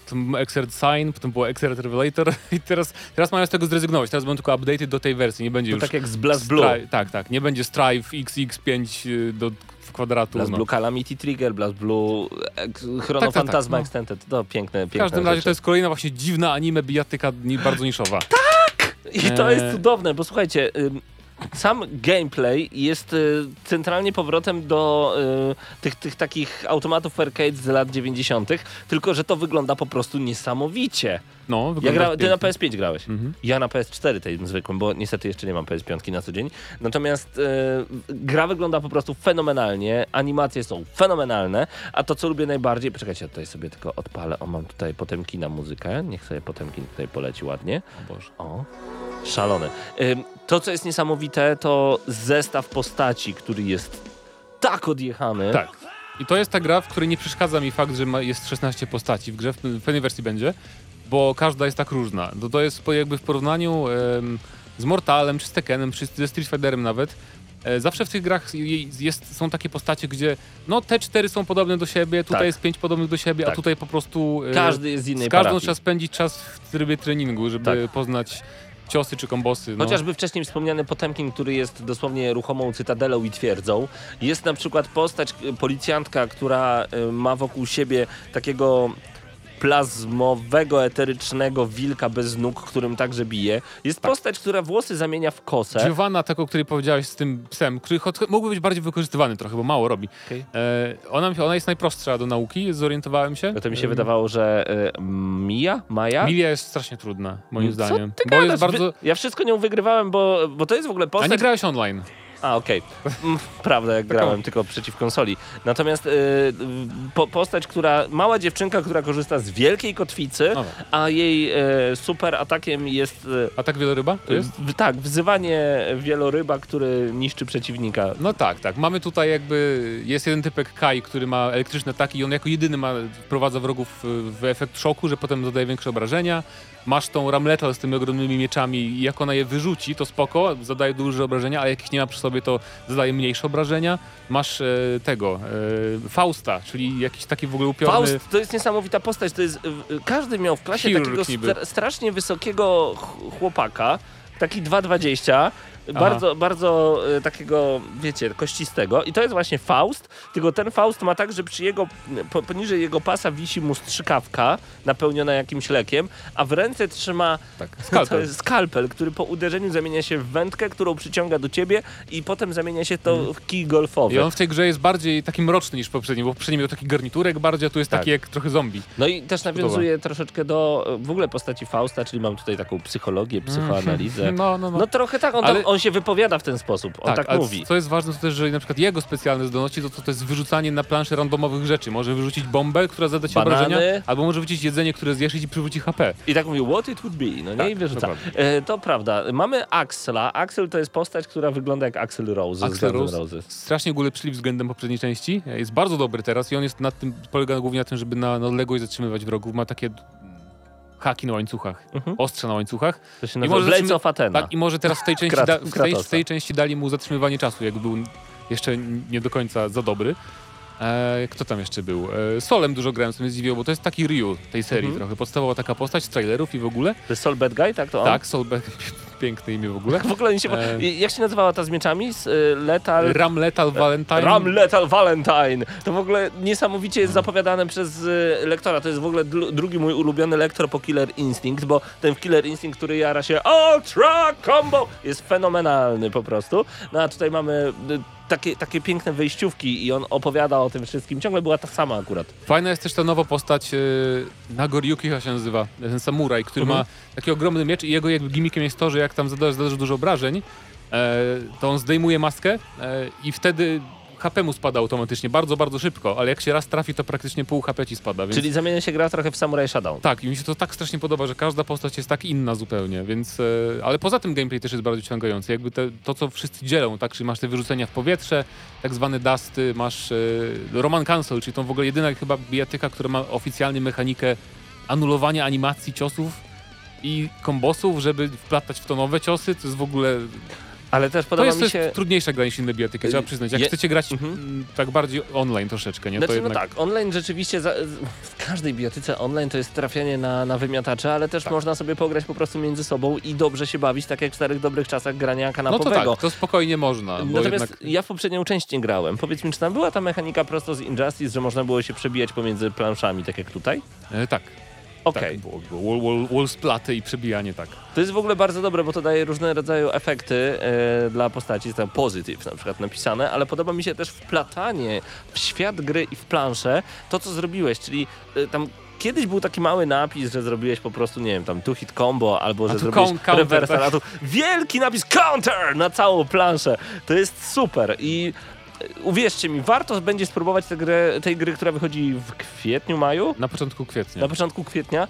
Speaker 4: potem Xrd Sign, potem było Xrd Revelator i teraz, teraz mają z tego zrezygnować. Teraz będą tylko updated do tej wersji, nie będzie
Speaker 3: To
Speaker 4: już...
Speaker 3: tak jak z Blast Blue.
Speaker 4: Tak, tak. Nie będzie Strive XX5 y, do kwadratu.
Speaker 3: Blast
Speaker 4: no.
Speaker 3: Blue Calamity Trigger, Blast Blue ek- Chrono
Speaker 4: tak, tak,
Speaker 3: Fantasma
Speaker 4: no.
Speaker 3: Extended. To piękne, piękne
Speaker 4: W każdym razie
Speaker 3: rzeczy.
Speaker 4: to jest kolejna właśnie dziwna anime bijatyka bardzo niszowa.
Speaker 3: I to jest cudowne, bo słuchajcie, sam gameplay jest y, centralnie powrotem do y, tych, tych takich automatów arcade z lat 90., tylko że to wygląda po prostu niesamowicie.
Speaker 4: No,
Speaker 3: Ja gra, ty na
Speaker 4: pięknie.
Speaker 3: PS5 grałeś.
Speaker 4: Mhm.
Speaker 3: Ja na PS4 tej zwykłym, bo niestety jeszcze nie mam PS5 na co dzień. Natomiast e, gra wygląda po prostu fenomenalnie, animacje są fenomenalne, a to co lubię najbardziej, poczekajcie, ja tutaj sobie tylko odpalę, o mam tutaj Potemkina muzykę, niech sobie Potemkin tutaj poleci ładnie.
Speaker 4: O Boże.
Speaker 3: O, szalone. To co jest niesamowite, to zestaw postaci, który jest tak odjechany.
Speaker 4: Tak. I to jest ta gra, w której nie przeszkadza mi fakt, że ma, jest 16 postaci w grze, w, pewnej wersji będzie, bo każda jest tak różna. To, to jest jakby w porównaniu em, z Mortalem, czy z Tekkenem, czy ze Street Fighterem nawet, e, zawsze w tych grach je- jest, są takie postacie, gdzie no te cztery są podobne do siebie, tutaj
Speaker 3: Tak.
Speaker 4: jest pięć podobnych do siebie,
Speaker 3: Tak.
Speaker 4: a tutaj po prostu e,
Speaker 3: Każdy jest z innej
Speaker 4: z każdą
Speaker 3: parafii.
Speaker 4: trzeba spędzić czas w trybie treningu, żeby
Speaker 3: Tak.
Speaker 4: poznać ciosy czy kombosy. No.
Speaker 3: Chociażby wcześniej wspomniany Potemkin, który jest dosłownie ruchomą cytadelą i twierdzą. Jest na przykład postać, y, policjantka, która y, ma wokół siebie takiego plazmowego, eterycznego wilka bez nóg, którym także bije. Jest
Speaker 4: Tak.
Speaker 3: postać, która włosy zamienia w kosę.
Speaker 4: Giovanna, tak o której powiedziałeś z tym psem, który mógłby być bardziej wykorzystywany trochę, bo mało robi.
Speaker 3: Okej.
Speaker 4: E, ona, ona jest najprostsza do nauki, zorientowałem się.
Speaker 3: No to mi się
Speaker 4: E,
Speaker 3: wydawało, że y, Mia? Maja?
Speaker 4: Milia jest strasznie trudna, moim
Speaker 3: Co
Speaker 4: zdaniem.
Speaker 3: ty
Speaker 4: Bo
Speaker 3: gadasz?
Speaker 4: jest bardzo...
Speaker 3: Ja wszystko nią wygrywałem, bo, bo to jest w ogóle
Speaker 4: A
Speaker 3: postać...
Speaker 4: nie grałeś online.
Speaker 3: A, okej. Mm, Prawda, jak grałem tylko przeciw konsoli. Natomiast y, po, postać, która, mała dziewczynka, która korzysta z wielkiej kotwicy,
Speaker 4: No
Speaker 3: a jej y, super atakiem jest, y,
Speaker 4: A tak wieloryba? To jest?
Speaker 3: w, tak, wzywanie wieloryba, który niszczy przeciwnika.
Speaker 4: No tak, tak. Mamy tutaj jakby, jest jeden typek Kai, który ma elektryczne ataki i on jako jedyny ma, wprowadza wrogów w efekt szoku, że potem zadaje większe obrażenia. Masz tą Ramletal z tymi ogromnymi mieczami i jak ona je wyrzuci, to spoko, zadaje duże obrażenia, ale jak ich nie ma przy sobie, to zadaje mniejsze obrażenia. Masz e, tego, e, Fausta, czyli jakiś taki w ogóle upiorny...
Speaker 3: Faust to jest niesamowita postać. To jest, y, każdy miał w klasie
Speaker 4: Chirurg
Speaker 3: takiego stra- strasznie wysokiego ch- chłopaka, taki 2,20. Bardzo, bardzo y, takiego, wiecie, kościstego. I to jest właśnie Faust, tylko ten Faust ma tak, że przy jego, po, poniżej jego pasa wisi mu strzykawka napełniona jakimś lekiem, a w ręce trzyma
Speaker 4: Tak,
Speaker 3: to
Speaker 4: skalpel.
Speaker 3: jest skalpel, który po uderzeniu zamienia się w wędkę, którą przyciąga do ciebie i potem zamienia się to w kij golfowy.
Speaker 4: I on w tej grze jest bardziej taki mroczny niż poprzedni, bo w poprzednim miał taki garniturek bardziej, a tu jest
Speaker 3: Tak.
Speaker 4: taki jak trochę zombie.
Speaker 3: No i też nawiązuje troszeczkę do e, w ogóle postaci Fausta, czyli mam tutaj taką psychologię, psychoanalizę.
Speaker 4: No, no, no.
Speaker 3: No trochę tak, on,
Speaker 4: Ale-
Speaker 3: tam, on się wypowiada w ten sposób, on tak,
Speaker 4: ale
Speaker 3: mówi.
Speaker 4: Co jest ważne, to też, że na przykład jego specjalne zdolności to, to, to jest wyrzucanie na planszy randomowych rzeczy. Może wyrzucić bombę, która zada ci
Speaker 3: Banany.
Speaker 4: obrażenia, albo może wyrzucić jedzenie, które zjesz i ci przywróci HP.
Speaker 3: I tak mówi, what it would be, no nie,
Speaker 4: Tak,
Speaker 3: i wyrzuca. E, to prawda. Mamy Axla. Axel to jest postać, która wygląda jak Axel Rose N'
Speaker 4: Rose
Speaker 3: Roses.
Speaker 4: strasznie ulepszyli względem poprzedniej części. Jest bardzo dobry teraz i on jest nad tym, polega głównie na tym, żeby na, na odległość zatrzymywać wrogów. Ma takie haki na łańcuchach,
Speaker 3: Mhm.
Speaker 4: ostrze na łańcuchach.
Speaker 3: To się
Speaker 4: I może
Speaker 3: Blades of Athena.
Speaker 4: Tak, i może teraz w tej części,
Speaker 3: Krat-
Speaker 4: da, w tej, w tej części dali mu zatrzymywanie czasu, jak był jeszcze nie do końca za dobry. E, kto tam jeszcze był? E, Solem dużo grałem, co mnie zdziwiło, bo to jest taki Ryu tej serii
Speaker 3: Mhm.
Speaker 4: trochę. Podstawowa taka postać z trailerów i w ogóle.
Speaker 3: To jest Soul Bad Guy, tak to on?
Speaker 4: Tak, Sol be- piękne imię w ogóle.
Speaker 3: W ogóle nie się...
Speaker 4: E.
Speaker 3: Jak się nazywała ta z mieczami? Z, y, Lethal...
Speaker 4: Ram Lethal Valentine.
Speaker 3: Ram Lethal Valentine. To w ogóle niesamowicie jest zapowiadane przez y, lektora. To jest w ogóle dru- drugi mój ulubiony lektor po Killer Instinct, bo ten Killer Instinct, który jara się Ultra Combo jest fenomenalny po prostu. No a tutaj mamy y, takie, takie piękne wejściówki i on opowiada o tym wszystkim. Ciągle była ta sama akurat.
Speaker 4: Fajna jest też ta nowa postać, yy, Nagoriuki chyba się nazywa, ten samuraj, który
Speaker 3: Mhm.
Speaker 4: ma taki ogromny miecz i jego jakby gimmickiem jest to, że jak tam zadasz, zadasz dużo obrażeń, e, to on zdejmuje maskę e, i wtedy HP mu spada automatycznie, bardzo, bardzo szybko, ale jak się raz trafi, to praktycznie pół HP ci spada, więc...
Speaker 3: Czyli zamienia się gra trochę w Samurai Shadow.
Speaker 4: Tak, i mi się to tak strasznie podoba, że każda postać jest tak inna zupełnie, więc... E, ale poza tym gameplay też jest bardzo ciągający. Jakby te, to, co wszyscy dzielą, tak? Czyli masz te wyrzucenia w powietrze, tak zwane dusty, masz e, Roman Cancel, czyli tą w ogóle jedyna chyba bijatyka, która ma oficjalnie mechanikę anulowania animacji ciosów i kombosów, żeby wplatać w to nowe ciosy, to jest w ogóle...
Speaker 3: Ale też
Speaker 4: To
Speaker 3: podoba
Speaker 4: jest,
Speaker 3: mi
Speaker 4: to
Speaker 3: się...
Speaker 4: gra niż inne bijatyki, trzeba przyznać. Jak
Speaker 3: Je-
Speaker 4: chcecie grać
Speaker 3: Mhm.
Speaker 4: mm, tak bardziej online troszeczkę, nie?
Speaker 3: Znaczy,
Speaker 4: to
Speaker 3: no tak, online rzeczywiście za, w każdej biotyce online to jest trafianie na, na wymiatacze, ale też
Speaker 4: Tak.
Speaker 3: można sobie pograć po prostu między sobą i dobrze się bawić, tak jak w starych dobrych czasach grania
Speaker 4: No to
Speaker 3: kanapowego.
Speaker 4: tak, to spokojnie można, bo
Speaker 3: Natomiast
Speaker 4: jednak...
Speaker 3: ja w poprzednią część nie grałem. Powiedz mi, czy tam była ta mechanika prosto z Injustice, że można było się przebijać pomiędzy planszami, tak jak tutaj?
Speaker 4: E, tak.
Speaker 3: Okej.
Speaker 4: Tak, było, było wall, wall, wall splaty i przebijanie, tak.
Speaker 3: To jest w ogóle bardzo dobre, bo to daje różne rodzaje efekty e, dla postaci, tam positive na przykład napisane, ale podoba mi się też wplatanie w świat gry i w planszę to, co zrobiłeś, czyli e, tam Kiedyś był taki mały napis, że zrobiłeś po prostu, nie wiem, tam two hit combo, albo że
Speaker 4: tu
Speaker 3: zrobiłeś
Speaker 4: coun- counter,
Speaker 3: reversal,
Speaker 4: tak.
Speaker 3: a tu wielki napis counter na całą planszę. To jest super i uwierzcie mi, warto będzie spróbować tę grę, tej gry, która wychodzi w kwietniu, maju.
Speaker 4: Na początku kwietnia.
Speaker 3: Na początku kwietnia,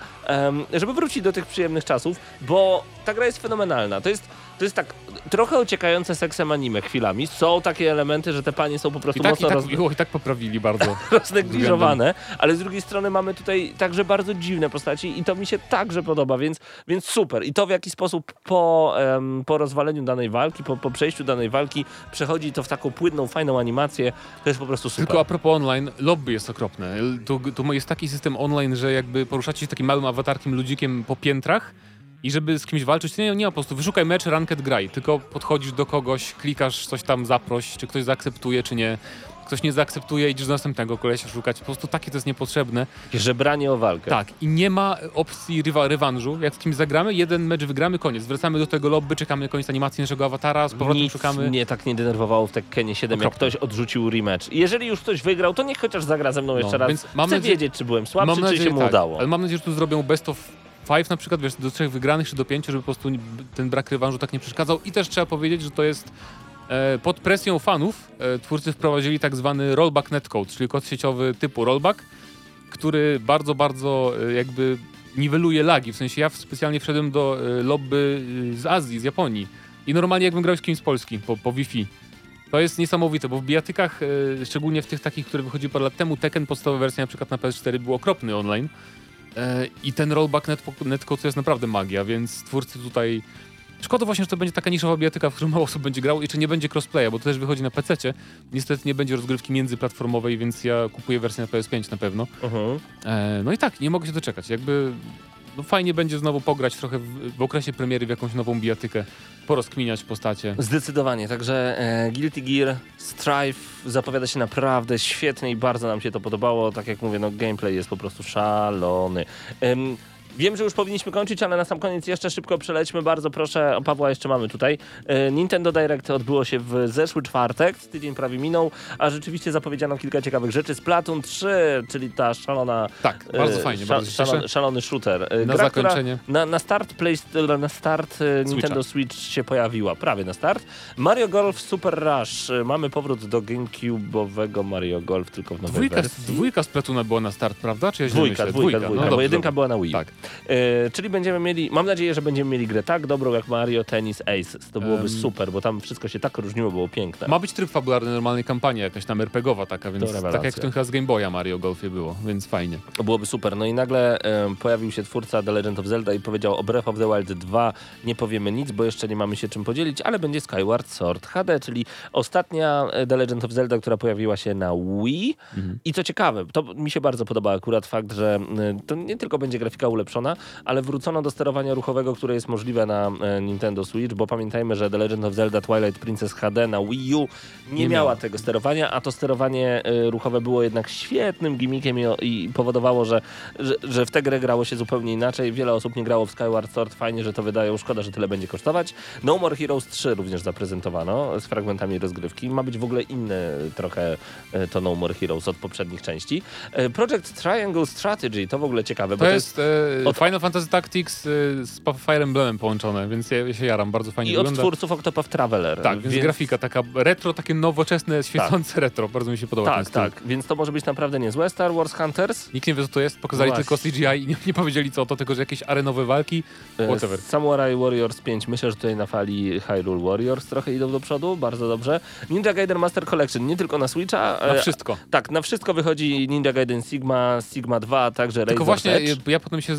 Speaker 3: żeby wrócić do tych przyjemnych czasów, bo ta gra jest fenomenalna. To jest, to jest tak trochę ociekające seksem anime chwilami. Są takie elementy, że te panie są po
Speaker 4: I
Speaker 3: prostu
Speaker 4: tak, i
Speaker 3: mocno
Speaker 4: tak,
Speaker 3: roz,
Speaker 4: było, i tak poprawili bardzo.
Speaker 3: roznegliżowane, ale z drugiej strony mamy tutaj także bardzo dziwne postaci i to mi się także podoba, więc, więc super. I to w jaki sposób po, em, po rozwaleniu danej walki, po, po przejściu danej walki przechodzi to w taką płynną, fajną animację, to jest po prostu super.
Speaker 4: Tylko a propos online, lobby jest okropne. Tu, tu jest taki system online, że jakby poruszacie się takim małym awatarkiem ludzikiem po piętrach i żeby z kimś walczyć, nie, nie ma po prostu wyszukaj mecz, ranked graj, tylko podchodzisz do kogoś, klikasz coś tam zaproś, czy ktoś zaakceptuje, czy nie. Ktoś nie zaakceptuje, idziesz do następnego kolesia szukać. Po prostu takie to jest niepotrzebne.
Speaker 3: Żebranie o walkę.
Speaker 4: Tak, i nie ma opcji rywa, rewanżu. Jak z kimś zagramy, jeden mecz wygramy, koniec. Wracamy do tego lobby, czekamy na koniec animacji naszego awatara, z powrotem
Speaker 3: Nic
Speaker 4: szukamy.
Speaker 3: mnie tak nie denerwowało w Tekkenie 7, jak
Speaker 4: Okropne.
Speaker 3: ktoś odrzucił rematch. Jeżeli już ktoś wygrał, to niech chociaż zagra ze mną jeszcze raz.
Speaker 4: No, więc mam
Speaker 3: Chcę
Speaker 4: nadzieję-
Speaker 3: wiedzieć, czy byłem słabszy, czy się mu
Speaker 4: tak,
Speaker 3: udało.
Speaker 4: Ale mam nadzieję, że tu zrobią best of five na przykład, wiesz, do trzech wygranych czy do pięciu, żeby po prostu ten brak rewanżu tak nie przeszkadzał. I też trzeba powiedzieć, że to jest e, pod presją fanów e, twórcy wprowadzili tak zwany rollback netcode, czyli kod sieciowy typu rollback, który bardzo, bardzo e, jakby niweluje lagi. W sensie ja specjalnie wszedłem do e, lobby e, z Azji, z Japonii i normalnie jakbym grał z kimś z Polski po, po Wi-Fi. To jest niesamowite, bo w bijatykach, e, szczególnie w tych takich, które wychodziły parę lat temu, Tekken podstawowa wersja na przykład na PS4 był okropny online. E, I ten rollback net, netcode to jest naprawdę magia, więc twórcy tutaj... Szkoda właśnie, że to będzie taka niszowa bijatyka, w którą mało osób będzie grał i czy nie będzie crossplaya, bo to też wychodzi na PC. Niestety nie będzie rozgrywki międzyplatformowej, więc ja kupuję wersję na PS5 na pewno.
Speaker 3: Mhm.
Speaker 4: E, no i tak, nie mogę się doczekać. Jakby no fajnie będzie znowu pograć trochę w, w okresie premiery w jakąś nową bijatykę, porozkminiać postacie.
Speaker 3: Zdecydowanie, także e, Guilty Gear Strife zapowiada się naprawdę świetnie i bardzo nam się to podobało. Tak jak mówię, no gameplay jest po prostu szalony. Em, Wiem, że już powinniśmy kończyć, ale na sam koniec jeszcze szybko przelećmy. Bardzo proszę, o Pawła jeszcze mamy tutaj. E, Nintendo Direct odbyło się w zeszły czwartek, tydzień prawie minął, a rzeczywiście zapowiedziano kilka ciekawych rzeczy. Splatoon 3, czyli ta szalona...
Speaker 4: Tak, bardzo
Speaker 3: e,
Speaker 4: fajnie, bardzo się cieszę.
Speaker 3: szalony, szalony shooter. E,
Speaker 4: Na
Speaker 3: gra,
Speaker 4: zakończenie.
Speaker 3: Na, na start Play, na start Nintendo Switch się pojawiła, prawie na start. Mario Golf Super Rush. Mamy powrót do GameCube'owego Mario Golf, tylko w nowej
Speaker 4: Dwójka,
Speaker 3: wersji.
Speaker 4: dwójka z Platuna była na start, prawda? Czy ja
Speaker 3: Dwójka,
Speaker 4: myślę?
Speaker 3: dwójka, dwójka,
Speaker 4: No
Speaker 3: bo jedynka była na Wii.
Speaker 4: Tak.
Speaker 3: E, czyli będziemy mieli, mam nadzieję, że będziemy mieli grę tak dobrą jak Mario Tennis Aces. To byłoby
Speaker 4: Em.
Speaker 3: super, bo tam wszystko się tak różniło, było piękne.
Speaker 4: Ma być tryb fabularny normalnej kampanii, jakaś tam RPGowa taka, więc tak jak w tym chyba z Game Boya Mario Golfie było, więc fajnie.
Speaker 3: To byłoby super. No i nagle pojawił się twórca The Legend of Zelda i powiedział o Breath of the Wild 2 nie powiemy nic, bo jeszcze nie mamy się czym podzielić, ale będzie Skyward Sword HD, czyli ostatnia e, The Legend of Zelda, która pojawiła się na Wii. I co ciekawe, to mi się bardzo podoba akurat fakt, że e, to nie tylko będzie grafika ulepszona, polepszona, ale wrócono do sterowania ruchowego, które jest możliwe na e, Nintendo Switch, bo pamiętajmy, że The Legend of Zelda Twilight Princess HD na Wii U nie,
Speaker 4: Nie
Speaker 3: miała tego sterowania, a to sterowanie e, ruchowe było jednak świetnym gimmickiem i, i powodowało, że, że, że w tę grę grało się zupełnie inaczej. Wiele osób nie grało w Skyward Sword, fajnie, że to wydają, szkoda, że tyle będzie kosztować. No More Heroes 3 również zaprezentowano z fragmentami rozgrywki. Ma być w ogóle inny trochę e, to No More Heroes od poprzednich części. Project Triangle Strategy to w ogóle ciekawe, bo
Speaker 4: To jest e,
Speaker 3: od-
Speaker 4: Final Fantasy Tactics e, z Fire Emblemem połączone, więc ja, się jaram, bardzo fajnie
Speaker 3: i od
Speaker 4: wygląda.
Speaker 3: twórców Octopath Traveler.
Speaker 4: Tak, więc, grafika taka retro, takie nowoczesne, świecące retro. Bardzo mi się podoba
Speaker 3: Tak, tak, więc to może być naprawdę niezłe. Star Wars Hunters,
Speaker 4: Nikt nie wie, co to jest, pokazali
Speaker 3: No
Speaker 4: tylko CGI i nie, nie powiedzieli co to, tylko że jakieś arenowe walki,
Speaker 3: e,
Speaker 4: whatever.
Speaker 3: Samurai Warriors 5, myślę, że tutaj na fali Hyrule Warriors trochę idą do przodu, bardzo dobrze. Ninja Gaiden Master Collection, nie tylko na Switcha.
Speaker 4: Na
Speaker 3: e,
Speaker 4: wszystko.
Speaker 3: Tak, na wszystko wychodzi Ninja Gaiden Sigma, Sigma 2, także
Speaker 4: Tylko właśnie
Speaker 3: Edge.
Speaker 4: ja potem się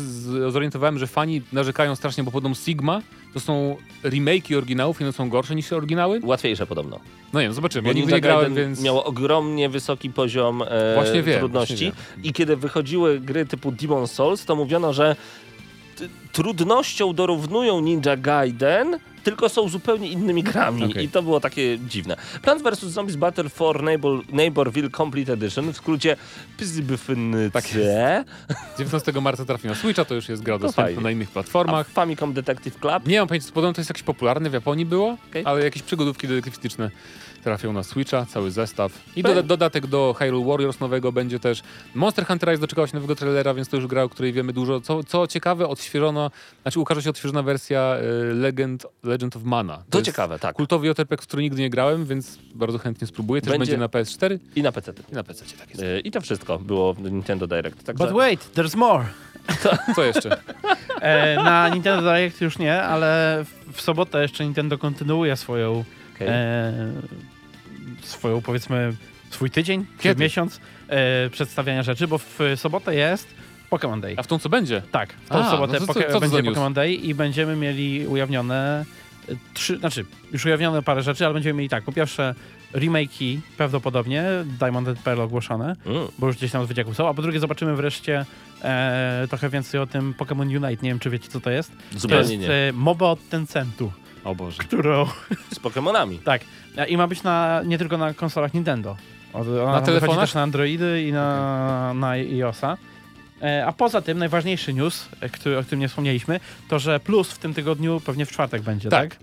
Speaker 4: zorientowałem, że fani narzekają strasznie, bo podobno Sigma to są remake'i oryginałów i one są gorsze niż oryginały.
Speaker 3: Łatwiejsze podobno.
Speaker 4: No nie wiem, zobaczymy. Ja nigdy nie grałem, więc...
Speaker 3: miało ogromnie wysoki poziom e,
Speaker 4: Właśnie wiem,
Speaker 3: trudności.
Speaker 4: właśnie
Speaker 3: I kiedy wychodziły gry typu Demon Souls, to mówiono, że trudnością dorównują Ninja Gaiden, tylko są zupełnie innymi grami.
Speaker 4: Okej.
Speaker 3: I to było takie dziwne. Plants vs. Zombies Battle for Neighbor, Neighborville Complete Edition, w skrócie PZBFNC.
Speaker 4: Tak 19 marca trafi na Switcha, to już jest gra
Speaker 3: To
Speaker 4: dostępna na innych
Speaker 3: A
Speaker 4: platformach.
Speaker 3: Famicom Detective Club.
Speaker 4: Nie mam pojęcia, podobno to jest jakieś popularne w Japonii było,
Speaker 3: Okej.
Speaker 4: ale jakieś przygodówki detektywistyczne trafią na Switcha, cały zestaw. I doda dodatek do Hyrule Warriors nowego będzie też. Monster Hunter Rise doczekała się nowego trailera, więc to już gra, o której wiemy dużo. Co, co ciekawe, odświeżono, znaczy ukaże się odświeżona wersja y, Legend, Legend of Mana.
Speaker 3: To
Speaker 4: jest
Speaker 3: ciekawe, tak.
Speaker 4: Kultowy JRPG, który nigdy nie grałem, więc bardzo chętnie spróbuję. Też
Speaker 3: Będzie-
Speaker 4: będzie, na PS4
Speaker 3: I na PC.
Speaker 4: i na PC. Tak jest.
Speaker 3: I to wszystko było w Nintendo Direct. Także...
Speaker 5: But wait, there's more.
Speaker 4: Co jeszcze?
Speaker 5: E, na Nintendo Direct już nie, ale w, sobotę jeszcze Nintendo kontynuuje swoją,
Speaker 3: Okej.
Speaker 5: e, swoją powiedzmy, swój tydzień,
Speaker 4: Kiedy?
Speaker 5: miesiąc e, przedstawiania rzeczy, bo w sobotę jest Pokémon Day.
Speaker 4: A w tą co będzie?
Speaker 5: Tak, w tą
Speaker 4: A,
Speaker 5: sobotę
Speaker 4: no to co-
Speaker 5: poke-
Speaker 4: co to
Speaker 5: będzie? Pokémon Day i będziemy mieli ujawnione e, trzy, znaczy już ujawnione parę rzeczy, ale będziemy mieli tak, po pierwsze remake'i prawdopodobnie, Diamond and Pearl ogłoszone,
Speaker 3: Mm.
Speaker 5: bo już gdzieś tam z wycieku są, a po drugie zobaczymy wreszcie e, trochę więcej o tym Pokémon Unite, nie wiem czy wiecie co to jest. To
Speaker 3: Zupełnie
Speaker 5: jest
Speaker 3: nie.
Speaker 5: e, MOBA od Tencentu,
Speaker 4: O Boże.
Speaker 5: którą,
Speaker 3: Z Pokemonami.
Speaker 5: tak, i ma być na, nie tylko na konsolach Nintendo. Od- Ona wychodzi
Speaker 4: telefonach?
Speaker 5: też na Androidy i na, na iOSa. E, A poza tym najważniejszy news, e, który, o którym nie wspomnieliśmy, to że Plus w tym tygodniu pewnie w czwartek będzie, tak?
Speaker 4: Tak.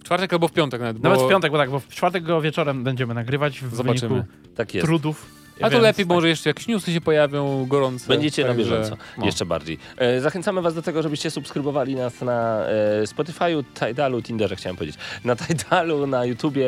Speaker 4: W czwartek albo w piątek nawet.
Speaker 5: Nawet
Speaker 4: bo...
Speaker 5: w piątek, bo tak, bo w czwartek go wieczorem będziemy nagrywać w
Speaker 4: Zobaczymy.
Speaker 5: wyniku
Speaker 3: Tak jest.
Speaker 5: trudów.
Speaker 4: A to
Speaker 5: więc
Speaker 4: lepiej, bo
Speaker 5: tak.
Speaker 4: może jeszcze jakieś newsy się pojawią gorące.
Speaker 3: Będziecie na
Speaker 4: także-
Speaker 3: bieżąco,
Speaker 4: no.
Speaker 3: jeszcze bardziej. E, zachęcamy was do tego, żebyście subskrybowali nas na e, Spotify'u, Tidalu, Tinderze chciałem powiedzieć, na Tidalu, na YouTubie.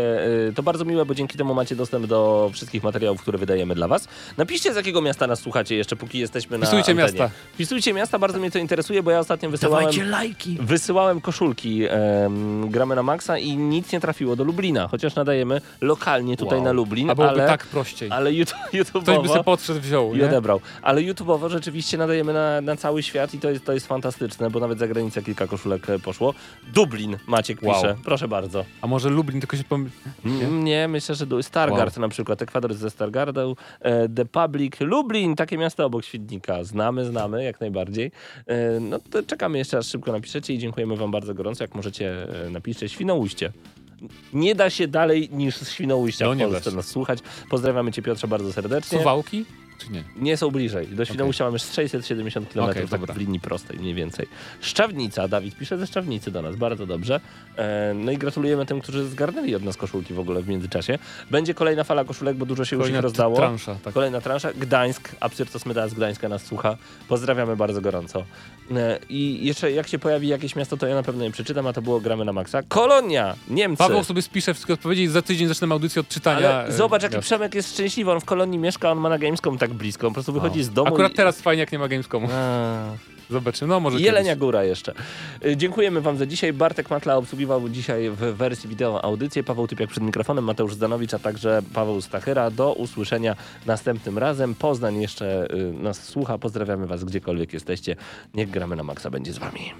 Speaker 3: E, to bardzo miłe, bo dzięki temu macie dostęp do wszystkich materiałów, które wydajemy dla was. Napiszcie, z jakiego miasta nas słuchacie jeszcze, póki jesteśmy na
Speaker 4: Wpisujcie
Speaker 3: antenie.
Speaker 4: miasta.
Speaker 3: Wpisujcie miasta, bardzo mnie to interesuje, bo ja ostatnio wysyłałem...
Speaker 5: Dawajcie lajki!
Speaker 3: Wysyłałem koszulki, em, gramy na maksa i nic nie trafiło do Lublina, chociaż nadajemy lokalnie tutaj
Speaker 4: Wow.
Speaker 3: na Lublin,
Speaker 4: A byłoby
Speaker 3: ale,
Speaker 4: tak prościej.
Speaker 3: ale YouTube,
Speaker 4: Ktoś by sobie podszedł, wziął,
Speaker 3: i
Speaker 4: nie?
Speaker 3: odebrał. Ale YouTube'owo rzeczywiście nadajemy na, na cały świat i to jest, to jest fantastyczne, bo nawet za granicę kilka koszulek e, poszło. Dublin, Maciek
Speaker 4: Wow.
Speaker 3: pisze, proszę bardzo.
Speaker 4: A może Lublin tylko się pomyli...
Speaker 3: Mm, Nie, myślę, że Stargard na przykład, Ekwador ze Stargardą, e, The Public, Lublin, takie miasto obok Świdnika. Znamy, znamy, jak najbardziej. E, no to czekamy jeszcze aż szybko napiszecie i dziękujemy wam bardzo gorąco. Jak możecie, napiszcie Świnoujście. Nie da się dalej niż z Świnoujścia
Speaker 4: No,
Speaker 3: w
Speaker 4: nie da
Speaker 3: Polsce nas słuchać. Pozdrawiamy cię Piotrze bardzo serdecznie.
Speaker 4: Suwałki? Czy nie?
Speaker 3: Nie są bliżej. Do Świnoujścia mamy 670 km
Speaker 4: Okej,
Speaker 3: tak w linii prostej mniej więcej. Szczawnica, Dawid pisze ze Szczawnicy do nas, bardzo dobrze. E, no i gratulujemy tym, którzy zgarnęli od nas koszulki w ogóle w międzyczasie. Będzie kolejna fala koszulek, bo dużo się już
Speaker 4: Kolejna
Speaker 3: ich rozdało.
Speaker 4: transza, tak.
Speaker 3: Kolejna transza. Gdańsk, Absyrto Smyda z Gdańska nas słucha. Pozdrawiamy bardzo gorąco. E, I jeszcze jak się pojawi jakieś miasto, to ja na pewno je przeczytam, a to było Gramy na Maxa. Kolonia, Niemcy.
Speaker 4: Paweł sobie spisze wszystkie odpowiedzi i za tydzień zaczynamy audycję od czytania.
Speaker 3: Ale
Speaker 4: e,
Speaker 3: zobacz, jaki
Speaker 4: gwiazd.
Speaker 3: Przemek jest szczęśliwy. On w Kolonii mieszka, on ma na Gamescom tak blisko. On po prostu wychodzi z domu
Speaker 4: Akurat
Speaker 3: i...
Speaker 4: teraz fajnie, jak nie ma Gamescomu.
Speaker 3: A.
Speaker 4: Zobaczymy, no może
Speaker 3: Jelenia
Speaker 4: kiedyś.
Speaker 3: Góra jeszcze. Y, Dziękujemy Wam za dzisiaj. Bartek Matla obsługiwał dzisiaj w wersji wideo audycję. Paweł Typiak przed mikrofonem, Mateusz Zdanowicz, a także Paweł Stachyra. Do usłyszenia następnym razem. Poznań jeszcze y, nas słucha. Pozdrawiamy Was gdziekolwiek jesteście. Niech gramy na maksa będzie z Wami.